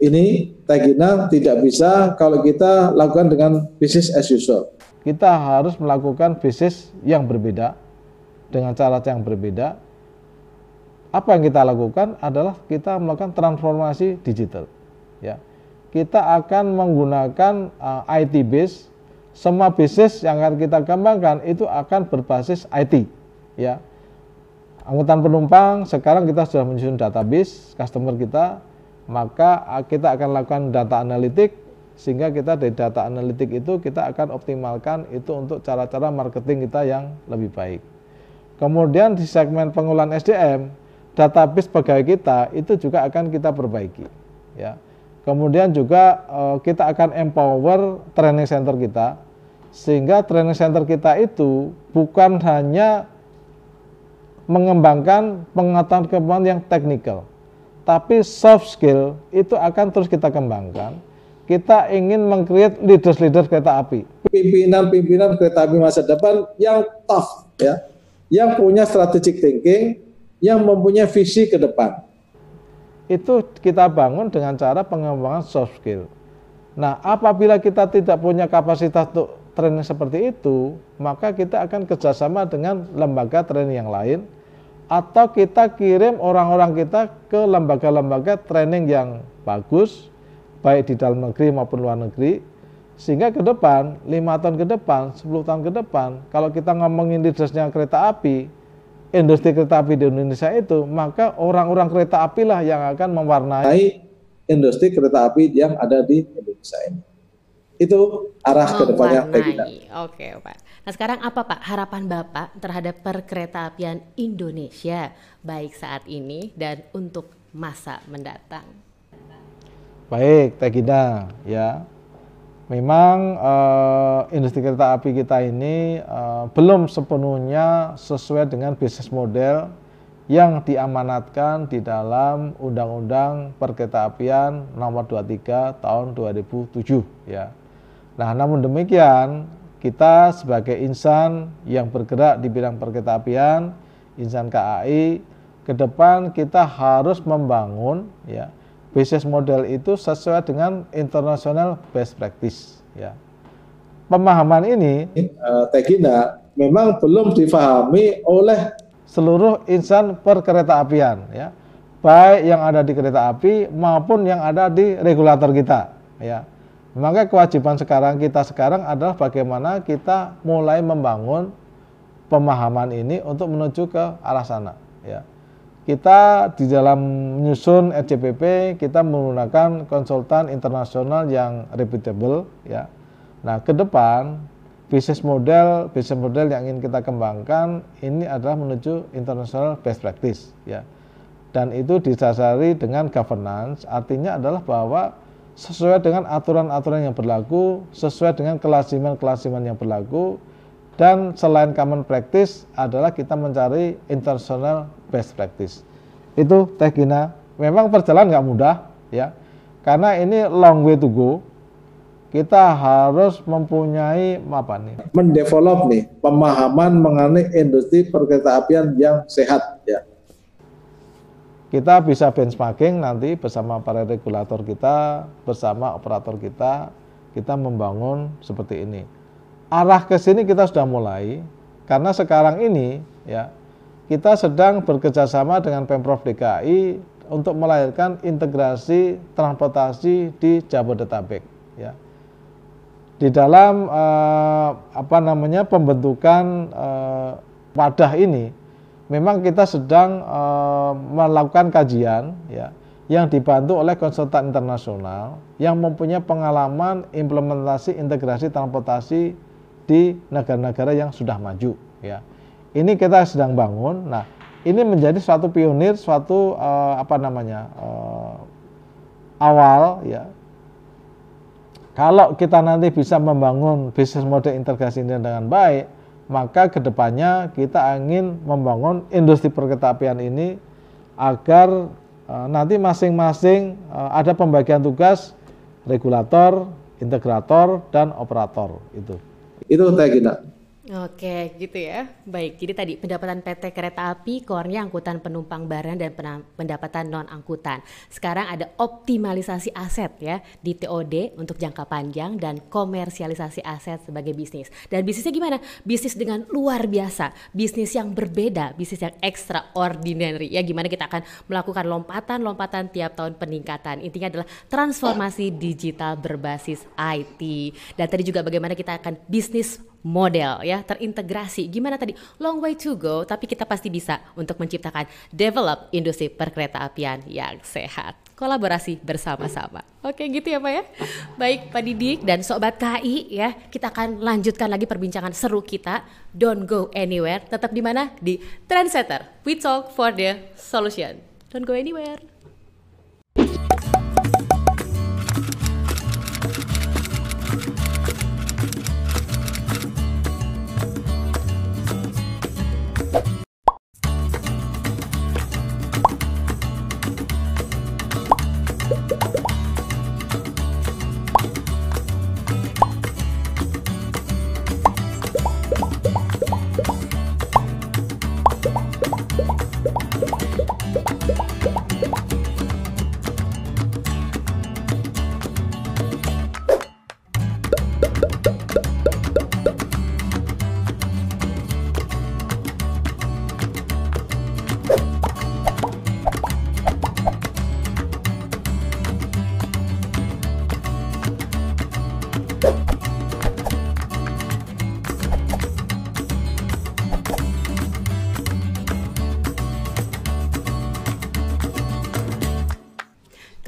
ini Tegina tidak bisa kalau kita lakukan dengan bisnis as usual. Kita harus melakukan bisnis yang berbeda dengan cara yang berbeda. Apa yang kita lakukan adalah kita melakukan transformasi digital. Ya, kita akan menggunakan uh, IT base. Semua bisnis yang akan kita kembangkan itu akan berbasis IT. Ya, angkutan penumpang sekarang kita sudah menyusun database customer kita maka kita akan lakukan data analitik sehingga kita dari data analitik itu kita akan optimalkan itu untuk cara-cara marketing kita yang lebih baik. Kemudian di segmen pengolahan SDM, database pegawai kita itu juga akan kita perbaiki. Ya. Kemudian juga eh, kita akan empower training center kita sehingga training center kita itu bukan hanya mengembangkan pengetahuan-pengetahuan yang teknikal, tapi soft skill itu akan terus kita kembangkan. Kita ingin mengcreate leaders-leaders kereta api. Pimpinan-pimpinan kereta api masa depan yang tough ya, yang punya strategic thinking, yang mempunyai visi ke depan. Itu kita bangun dengan cara pengembangan soft skill. Nah, apabila kita tidak punya kapasitas untuk training seperti itu, maka kita akan kerjasama dengan lembaga training yang lain, atau kita kirim orang-orang kita ke lembaga-lembaga training yang bagus, baik di dalam negeri maupun luar negeri, sehingga ke depan, lima tahun ke depan, 10 tahun ke depan, kalau kita ngomongin leadersnya kereta api, industri kereta api di Indonesia itu, maka orang-orang kereta api lah yang akan mewarnai industri kereta api yang ada di Indonesia ini. Itu arah ke depannya. Oke, Pak. Nah, sekarang apa Pak harapan Bapak terhadap perkereta apian Indonesia baik saat ini dan untuk masa mendatang? Baik, Teh Gina, ya memang uh, industri kereta api kita ini uh, belum sepenuhnya sesuai dengan bisnis model yang diamanatkan di dalam Undang-Undang Perkeretaapian Nomor 23 Tahun 2007 ya. Nah, namun demikian kita sebagai insan yang bergerak di bidang perkeretaapian, insan KAI, ke depan kita harus membangun ya bisnis model itu sesuai dengan international best practice ya. Pemahaman ini uh, Tegina memang belum difahami oleh seluruh insan perkereta apian ya. Baik yang ada di kereta api maupun yang ada di regulator kita ya. Maka kewajiban sekarang kita sekarang adalah bagaimana kita mulai membangun pemahaman ini untuk menuju ke arah sana ya kita di dalam menyusun RCPP kita menggunakan konsultan internasional yang reputable ya. Nah, ke depan bisnis model bisnis model yang ingin kita kembangkan ini adalah menuju international best practice ya. Dan itu didasari dengan governance, artinya adalah bahwa sesuai dengan aturan-aturan yang berlaku, sesuai dengan kelasiman-kelasiman yang berlaku, dan selain common practice adalah kita mencari international best practice. Itu Teh Gina. Memang perjalanan nggak mudah ya. Karena ini long way to go. Kita harus mempunyai apa nih? Mendevelop nih pemahaman mengenai industri perkeretaapian yang sehat ya. Kita bisa benchmarking nanti bersama para regulator kita, bersama operator kita, kita membangun seperti ini. Arah ke sini kita sudah mulai karena sekarang ini ya kita sedang bekerjasama dengan Pemprov DKI untuk melahirkan integrasi transportasi di Jabodetabek ya. Di dalam eh, apa namanya pembentukan eh, wadah ini memang kita sedang eh, melakukan kajian ya yang dibantu oleh konsultan internasional yang mempunyai pengalaman implementasi integrasi transportasi di negara-negara yang sudah maju ya. Ini kita sedang bangun. Nah, ini menjadi suatu pionir, suatu uh, apa namanya? Uh, awal ya. Kalau kita nanti bisa membangun bisnis model integrasi ini dengan baik, maka ke depannya kita ingin membangun industri perketapian ini agar uh, nanti masing-masing uh, ada pembagian tugas regulator, integrator, dan operator itu. Itu Teh Gina. Oke, gitu ya. Baik, jadi tadi pendapatan PT Kereta Api, core-nya angkutan penumpang barang dan pendapatan non-angkutan. Sekarang ada optimalisasi aset ya di TOD untuk jangka panjang dan komersialisasi aset sebagai bisnis. Dan bisnisnya gimana? Bisnis dengan luar biasa, bisnis yang berbeda, bisnis yang extraordinary. Ya gimana kita akan melakukan lompatan-lompatan tiap tahun peningkatan. Intinya adalah transformasi digital berbasis IT. Dan tadi juga bagaimana kita akan bisnis model ya terintegrasi. Gimana tadi? Long way to go tapi kita pasti bisa untuk menciptakan develop industri perkereta apian yang sehat. Kolaborasi bersama-sama. Oke gitu ya Pak ya? Baik Pak Didik dan Sobat KI ya kita akan lanjutkan lagi perbincangan seru kita. Don't go anywhere. Tetap di mana? Di Trendsetter. We talk for the solution. Don't go anywhere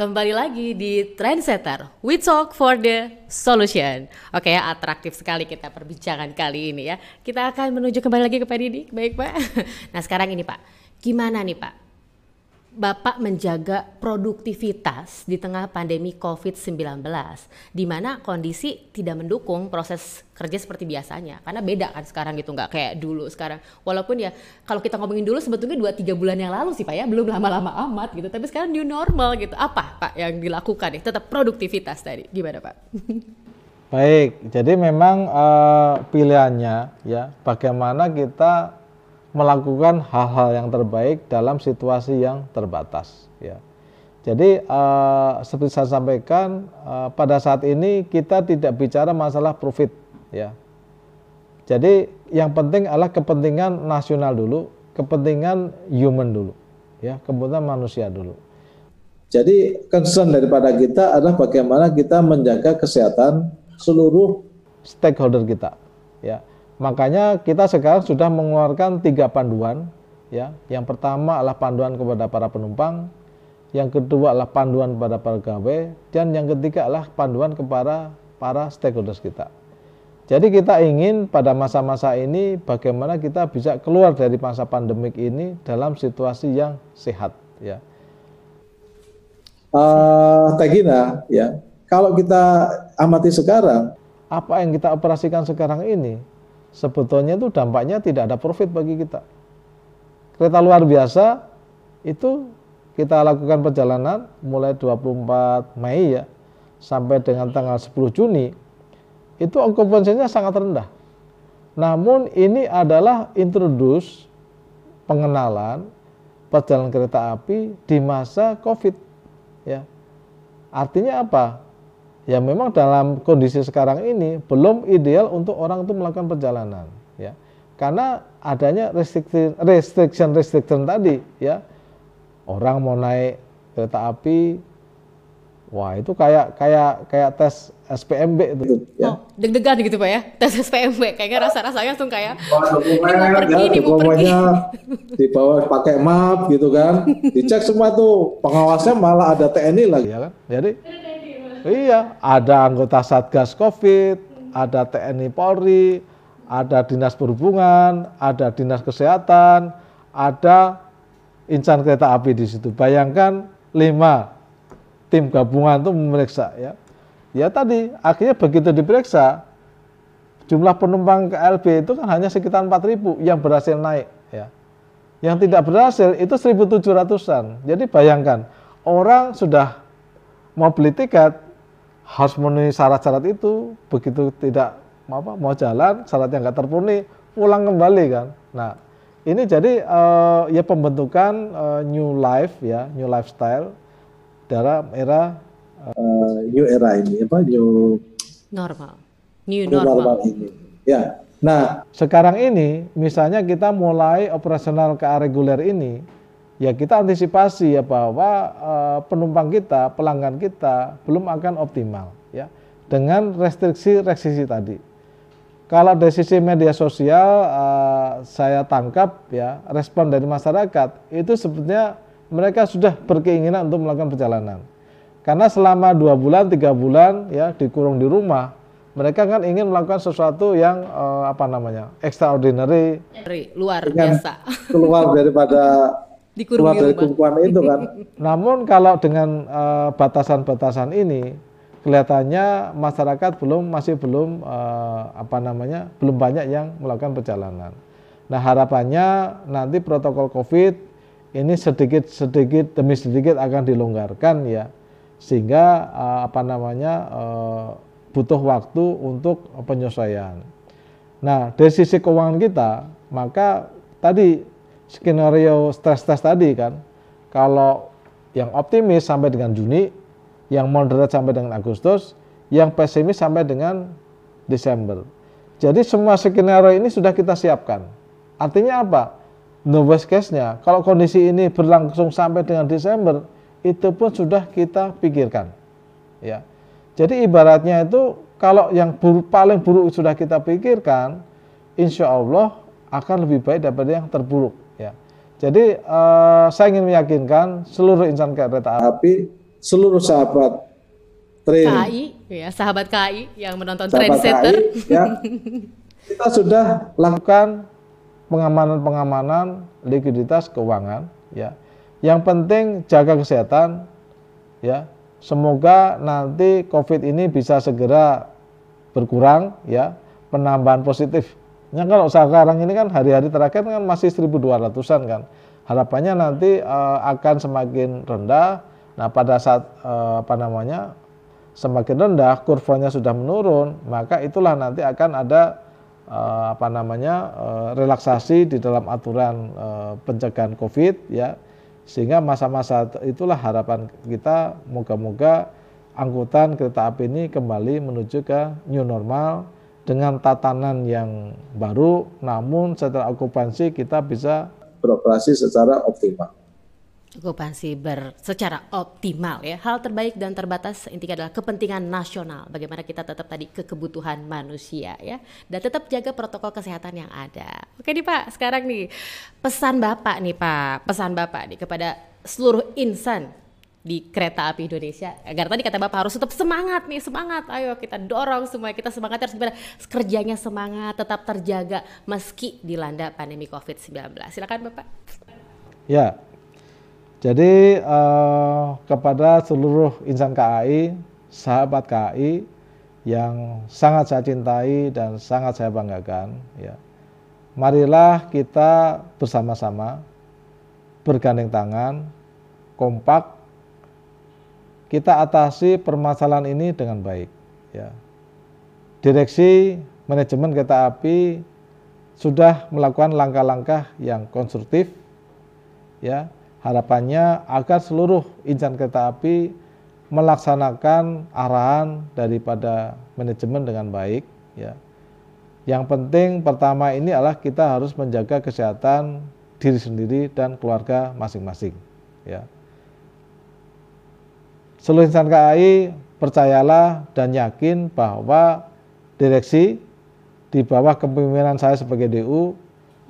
Kembali lagi di Trendsetter, we talk for the solution. Oke ya, atraktif sekali kita perbincangan kali ini ya. Kita akan menuju kembali lagi ke Pak Didi, baik Pak. Nah sekarang ini Pak, gimana nih Pak Bapak menjaga produktivitas di tengah pandemi COVID-19, di mana kondisi tidak mendukung proses kerja seperti biasanya. Karena beda kan sekarang gitu, nggak kayak dulu sekarang. Walaupun ya kalau kita ngomongin dulu sebetulnya 2-3 bulan yang lalu sih Pak ya, belum lama-lama amat gitu. Tapi sekarang new normal gitu. Apa Pak yang dilakukan ya? Tetap produktivitas tadi. Gimana Pak? Baik, jadi memang uh, pilihannya ya bagaimana kita melakukan hal-hal yang terbaik dalam situasi yang terbatas ya. Jadi uh, seperti saya sampaikan uh, pada saat ini kita tidak bicara masalah profit ya. Jadi yang penting adalah kepentingan nasional dulu, kepentingan human dulu ya, kepentingan manusia dulu. Jadi concern daripada kita adalah bagaimana kita menjaga kesehatan seluruh stakeholder kita ya Makanya kita sekarang sudah mengeluarkan tiga panduan. Ya, yang pertama adalah panduan kepada para penumpang, yang kedua adalah panduan kepada para pegawai, dan yang ketiga adalah panduan kepada para stakeholders kita. Jadi kita ingin pada masa-masa ini bagaimana kita bisa keluar dari masa pandemik ini dalam situasi yang sehat. Ya. Uh, Tegina, ya, kalau kita amati sekarang, apa yang kita operasikan sekarang ini sebetulnya itu dampaknya tidak ada profit bagi kita. Kereta luar biasa itu kita lakukan perjalanan mulai 24 Mei ya sampai dengan tanggal 10 Juni itu okupansinya sangat rendah. Namun ini adalah introduce pengenalan perjalanan kereta api di masa Covid ya. Artinya apa? Ya memang dalam kondisi sekarang ini belum ideal untuk orang itu melakukan perjalanan ya karena adanya restriction restriction restriction tadi ya orang mau naik kereta api wah itu kayak kayak kayak tes SPMB itu ya. Oh, deg-degan gitu Pak ya. Tes SPMB kayaknya rasa-rasanya langsung kayak dokumen mau pergi, ya, dokumennya dibawa pakai map gitu kan. Dicek semua tuh pengawasnya malah ada TNI lagi ya kan. Jadi Iya, ada anggota Satgas Covid, ada TNI Polri, ada Dinas Perhubungan, ada Dinas Kesehatan, ada insan kereta api di situ. Bayangkan lima tim gabungan itu memeriksa ya. Ya tadi akhirnya begitu diperiksa jumlah penumpang KLB itu kan hanya sekitar 4.000 yang berhasil naik ya. Yang tidak berhasil itu 1.700-an. Jadi bayangkan orang sudah mau beli tiket harus memenuhi syarat-syarat itu begitu tidak apa mau jalan syaratnya nggak terpenuhi pulang kembali kan. Nah ini jadi uh, ya pembentukan uh, new life ya new lifestyle dalam era uh, new era ini apa new normal. New, new normal. normal. ini. Ya nah. Sekarang ini misalnya kita mulai operasional KA reguler ini ya kita antisipasi ya bahwa uh, penumpang kita, pelanggan kita belum akan optimal ya dengan restriksi-restriksi tadi. Kalau dari sisi media sosial uh, saya tangkap ya respon dari masyarakat itu sebetulnya mereka sudah berkeinginan untuk melakukan perjalanan. Karena selama dua bulan, tiga bulan ya dikurung di rumah, mereka kan ingin melakukan sesuatu yang uh, apa namanya extraordinary, luar biasa, keluar daripada Dikurung keluar dari kumpulan itu kan. Namun kalau dengan eh, batasan-batasan uh, ini kelihatannya masyarakat belum masih belum uh, apa namanya belum banyak yang melakukan perjalanan. Nah harapannya nanti protokol COVID ini sedikit sedikit demi sedikit akan dilonggarkan ya sehingga uh, apa namanya uh, butuh waktu untuk penyesuaian. Nah dari sisi keuangan kita maka tadi skenario stress test tadi kan, kalau yang optimis sampai dengan Juni, yang moderate sampai dengan Agustus, yang pesimis sampai dengan Desember. Jadi semua skenario ini sudah kita siapkan. Artinya apa? No worst case-nya, kalau kondisi ini berlangsung sampai dengan Desember, itu pun sudah kita pikirkan. Ya. Jadi ibaratnya itu kalau yang buruk, paling buruk sudah kita pikirkan, insya Allah akan lebih baik daripada yang terburuk. Jadi uh, saya ingin meyakinkan seluruh insan kereta api seluruh sahabat train. KI ya sahabat KI yang menonton trendsetter. ya. Kita sudah lakukan pengamanan-pengamanan likuiditas keuangan ya. Yang penting jaga kesehatan ya. Semoga nanti covid ini bisa segera berkurang ya. Penambahan positifnya kalau sekarang ini kan hari-hari terakhir kan masih 1200-an kan. Harapannya nanti uh, akan semakin rendah. Nah pada saat uh, apa namanya semakin rendah kurvanya sudah menurun maka itulah nanti akan ada uh, apa namanya uh, relaksasi di dalam aturan uh, pencegahan covid ya. Sehingga masa-masa itulah harapan kita moga-moga angkutan kereta api ini kembali menuju ke new normal dengan tatanan yang baru namun setelah okupansi kita bisa beroperasi secara optimal okupansi ber secara optimal ya. Hal terbaik dan terbatas intinya adalah kepentingan nasional. Bagaimana kita tetap tadi ke kebutuhan manusia ya dan tetap jaga protokol kesehatan yang ada. Oke nih Pak, sekarang nih pesan Bapak nih Pak, pesan Bapak nih kepada seluruh insan di kereta api Indonesia. Agar tadi kata Bapak harus tetap semangat nih semangat. Ayo kita dorong semua kita semangat harus gimana? Kerjanya semangat tetap terjaga meski dilanda pandemi COVID-19 silakan Bapak. Ya jadi eh, kepada seluruh insan KAI, sahabat KAI yang sangat saya cintai dan sangat saya banggakan, ya. Marilah kita bersama-sama bergandeng tangan, kompak, kita atasi permasalahan ini dengan baik. Ya. Direksi manajemen kereta api sudah melakukan langkah-langkah yang konstruktif, ya Harapannya agar seluruh insan kereta api melaksanakan arahan daripada manajemen dengan baik ya. Yang penting pertama ini adalah kita harus menjaga kesehatan diri sendiri dan keluarga masing-masing ya. Seluruh insan KAI percayalah dan yakin bahwa direksi di bawah kepemimpinan saya sebagai DU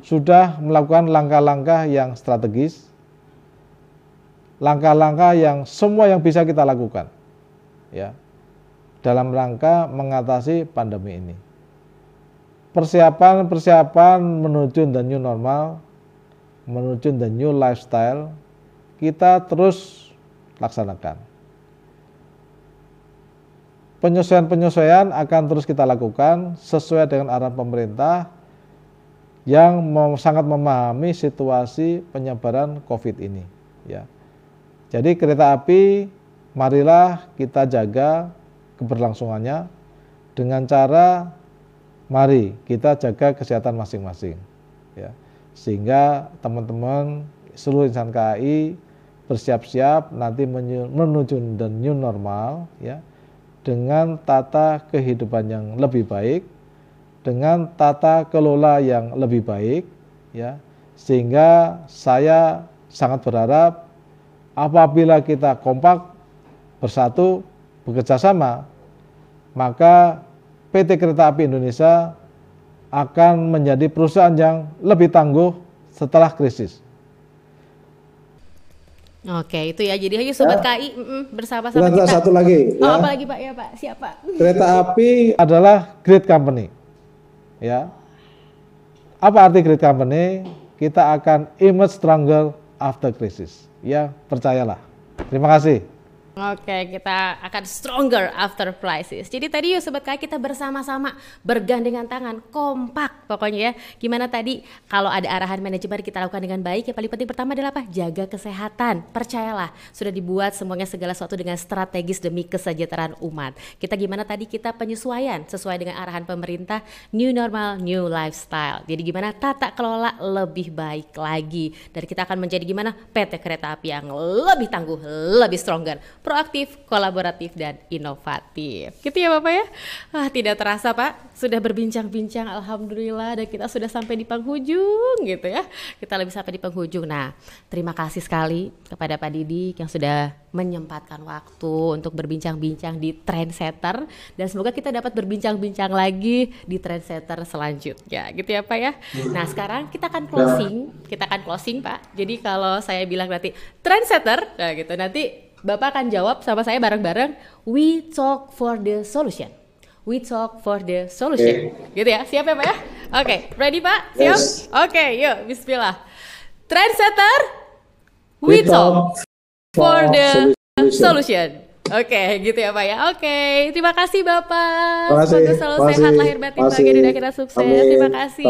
sudah melakukan langkah-langkah yang strategis langkah-langkah yang semua yang bisa kita lakukan ya dalam rangka mengatasi pandemi ini. Persiapan-persiapan menuju the new normal, menuju the new lifestyle kita terus laksanakan. Penyesuaian-penyesuaian akan terus kita lakukan sesuai dengan arahan pemerintah yang sangat memahami situasi penyebaran COVID ini. Ya. Jadi kereta api marilah kita jaga keberlangsungannya dengan cara mari kita jaga kesehatan masing-masing ya. Sehingga teman-teman seluruh insan KAI bersiap-siap nanti menuju dan new normal ya dengan tata kehidupan yang lebih baik, dengan tata kelola yang lebih baik ya. Sehingga saya sangat berharap apabila kita kompak bersatu bekerja sama maka PT Kereta Api Indonesia akan menjadi perusahaan yang lebih tangguh setelah krisis. Oke, itu ya. Jadi ayo sobat ya. KI bersama-sama kita. satu lagi. Oh, ya. apa lagi Pak? Ya Pak, siapa? Kereta api adalah great company. Ya. Apa arti great company? Kita akan emerge stronger after crisis ya percayalah. Terima kasih. Oke, kita akan stronger after crisis. Jadi tadi yuk sobat kaya kita bersama-sama bergandengan tangan, kompak pokoknya ya. Gimana tadi kalau ada arahan manajemen kita lakukan dengan baik, yang paling penting pertama adalah apa? Jaga kesehatan. Percayalah, sudah dibuat semuanya segala sesuatu dengan strategis demi kesejahteraan umat. Kita gimana tadi kita penyesuaian sesuai dengan arahan pemerintah, new normal, new lifestyle. Jadi gimana tata kelola lebih baik lagi. Dan kita akan menjadi gimana PT Kereta Api yang lebih tangguh, lebih stronger proaktif, kolaboratif, dan inovatif. Gitu ya Bapak ya? Ah, tidak terasa Pak, sudah berbincang-bincang Alhamdulillah dan kita sudah sampai di penghujung gitu ya. Kita lebih sampai di penghujung. Nah, terima kasih sekali kepada Pak Didi yang sudah menyempatkan waktu untuk berbincang-bincang di Trendsetter dan semoga kita dapat berbincang-bincang lagi di Trendsetter selanjutnya gitu ya Pak ya. Nah sekarang kita akan closing, kita akan closing Pak. Jadi kalau saya bilang nanti Trendsetter, nah gitu nanti Bapak akan jawab sama saya bareng-bareng. We talk for the solution. We talk for the solution. Okay. Gitu ya. Siap ya Pak ya? Oke, okay. ready Pak? Siap? Yes. Oke, okay, yuk bismillah. Trendsetter, we, we talk, talk for the solution. solution. Oke, okay, gitu ya Pak ya. Oke, okay. terima kasih Bapak. Terima kasih. selalu kasih. sehat lahir batin bagi dunia kita sukses. Amin. Terima kasih.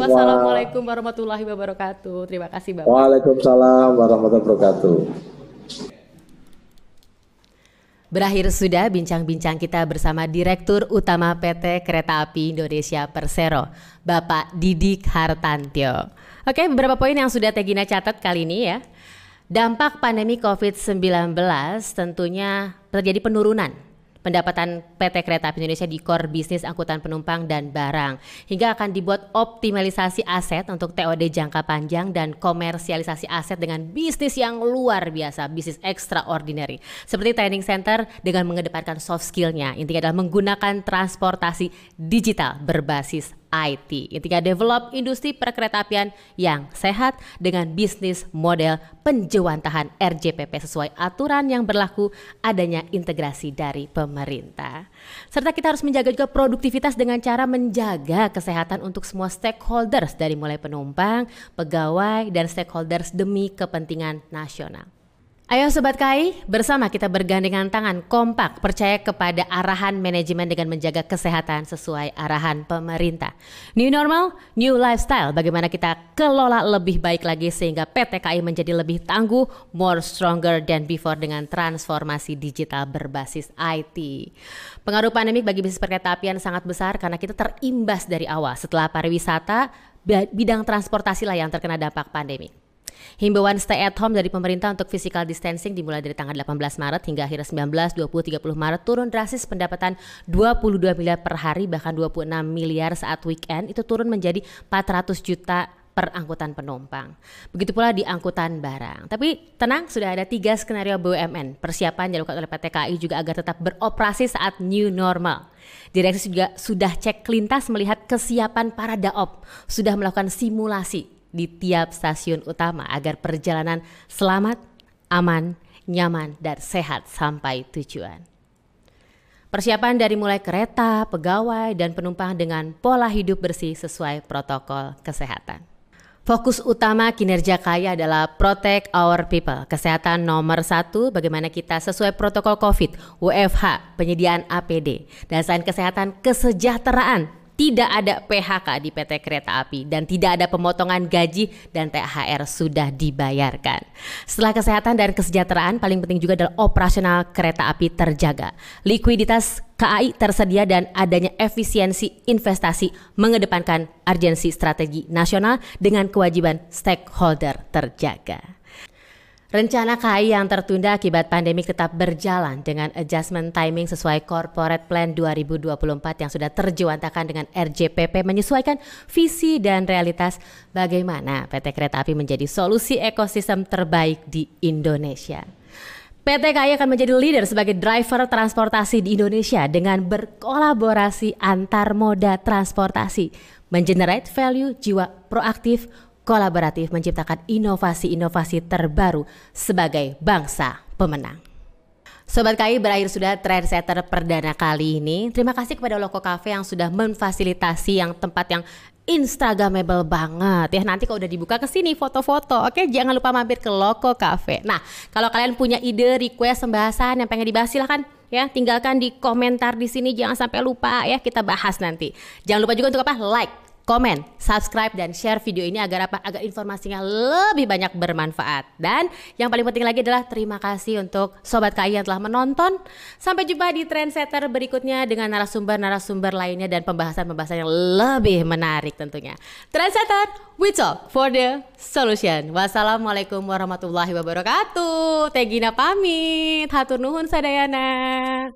Wassalamualaikum warahmatullahi wabarakatuh. Terima kasih Bapak. Waalaikumsalam warahmatullahi wabarakatuh. Berakhir sudah bincang-bincang kita bersama Direktur Utama PT Kereta Api Indonesia Persero, Bapak Didik Hartantio. Oke, beberapa poin yang sudah Tegina catat kali ini ya. Dampak pandemi COVID-19 tentunya terjadi penurunan pendapatan PT Kereta Api Indonesia di core bisnis angkutan penumpang dan barang hingga akan dibuat optimalisasi aset untuk TOD jangka panjang dan komersialisasi aset dengan bisnis yang luar biasa, bisnis extraordinary. Seperti training center dengan mengedepankan soft skillnya, intinya adalah menggunakan transportasi digital berbasis IT. Intinya develop industri perkeretaapian yang sehat dengan bisnis model penjewantahan RJPP sesuai aturan yang berlaku adanya integrasi dari pemerintah. Serta kita harus menjaga juga produktivitas dengan cara menjaga kesehatan untuk semua stakeholders dari mulai penumpang, pegawai, dan stakeholders demi kepentingan nasional. Ayo Sobat KAI, bersama kita bergandengan tangan kompak percaya kepada arahan manajemen dengan menjaga kesehatan sesuai arahan pemerintah. New normal, new lifestyle, bagaimana kita kelola lebih baik lagi sehingga PT KAI menjadi lebih tangguh, more stronger than before dengan transformasi digital berbasis IT. Pengaruh pandemik bagi bisnis perkereta sangat besar karena kita terimbas dari awal setelah pariwisata, bidang transportasi lah yang terkena dampak pandemi. Himbauan stay at home dari pemerintah untuk physical distancing dimulai dari tanggal 18 Maret hingga akhir 19, 20, 30 Maret turun drastis pendapatan 22 miliar per hari bahkan 26 miliar saat weekend itu turun menjadi 400 juta per angkutan penumpang. Begitu pula di angkutan barang. Tapi tenang, sudah ada tiga skenario BUMN. Persiapan dilakukan oleh PT KAI juga agar tetap beroperasi saat new normal. Direksi juga sudah cek lintas melihat kesiapan para daop, sudah melakukan simulasi di tiap stasiun utama agar perjalanan selamat, aman, nyaman, dan sehat sampai tujuan. Persiapan dari mulai kereta, pegawai, dan penumpang dengan pola hidup bersih sesuai protokol kesehatan. Fokus utama kinerja kaya adalah protect our people. Kesehatan nomor satu, bagaimana kita sesuai protokol COVID, WFH, penyediaan APD. Selain kesehatan, kesejahteraan tidak ada PHK di PT Kereta Api dan tidak ada pemotongan gaji dan THR sudah dibayarkan. Setelah kesehatan dan kesejahteraan, paling penting juga adalah operasional kereta api terjaga. Likuiditas KAI tersedia dan adanya efisiensi investasi mengedepankan urgensi strategi nasional dengan kewajiban stakeholder terjaga. Rencana KAI yang tertunda akibat pandemi tetap berjalan dengan adjustment timing sesuai Corporate Plan 2024 yang sudah terjuantakan dengan RJPP menyesuaikan visi dan realitas bagaimana PT Kereta Api menjadi solusi ekosistem terbaik di Indonesia. PT KAI akan menjadi leader sebagai driver transportasi di Indonesia dengan berkolaborasi antar moda transportasi, mengenerate value jiwa proaktif, kolaboratif menciptakan inovasi-inovasi terbaru sebagai bangsa pemenang. Sobat KAI berakhir sudah trendsetter perdana kali ini. Terima kasih kepada Loko Cafe yang sudah memfasilitasi yang tempat yang Instagramable banget ya. Nanti kalau udah dibuka ke sini foto-foto, oke jangan lupa mampir ke Loko Cafe. Nah, kalau kalian punya ide, request, pembahasan yang pengen dibahas silahkan ya tinggalkan di komentar di sini jangan sampai lupa ya kita bahas nanti. Jangan lupa juga untuk apa? Like, komen, subscribe dan share video ini agar apa? Agar informasinya lebih banyak bermanfaat. Dan yang paling penting lagi adalah terima kasih untuk sobat KAI yang telah menonton. Sampai jumpa di trendsetter berikutnya dengan narasumber-narasumber lainnya dan pembahasan-pembahasan yang lebih menarik tentunya. Trendsetter, we talk for the solution. Wassalamualaikum warahmatullahi wabarakatuh. Tegina pamit. Hatur nuhun sadayana.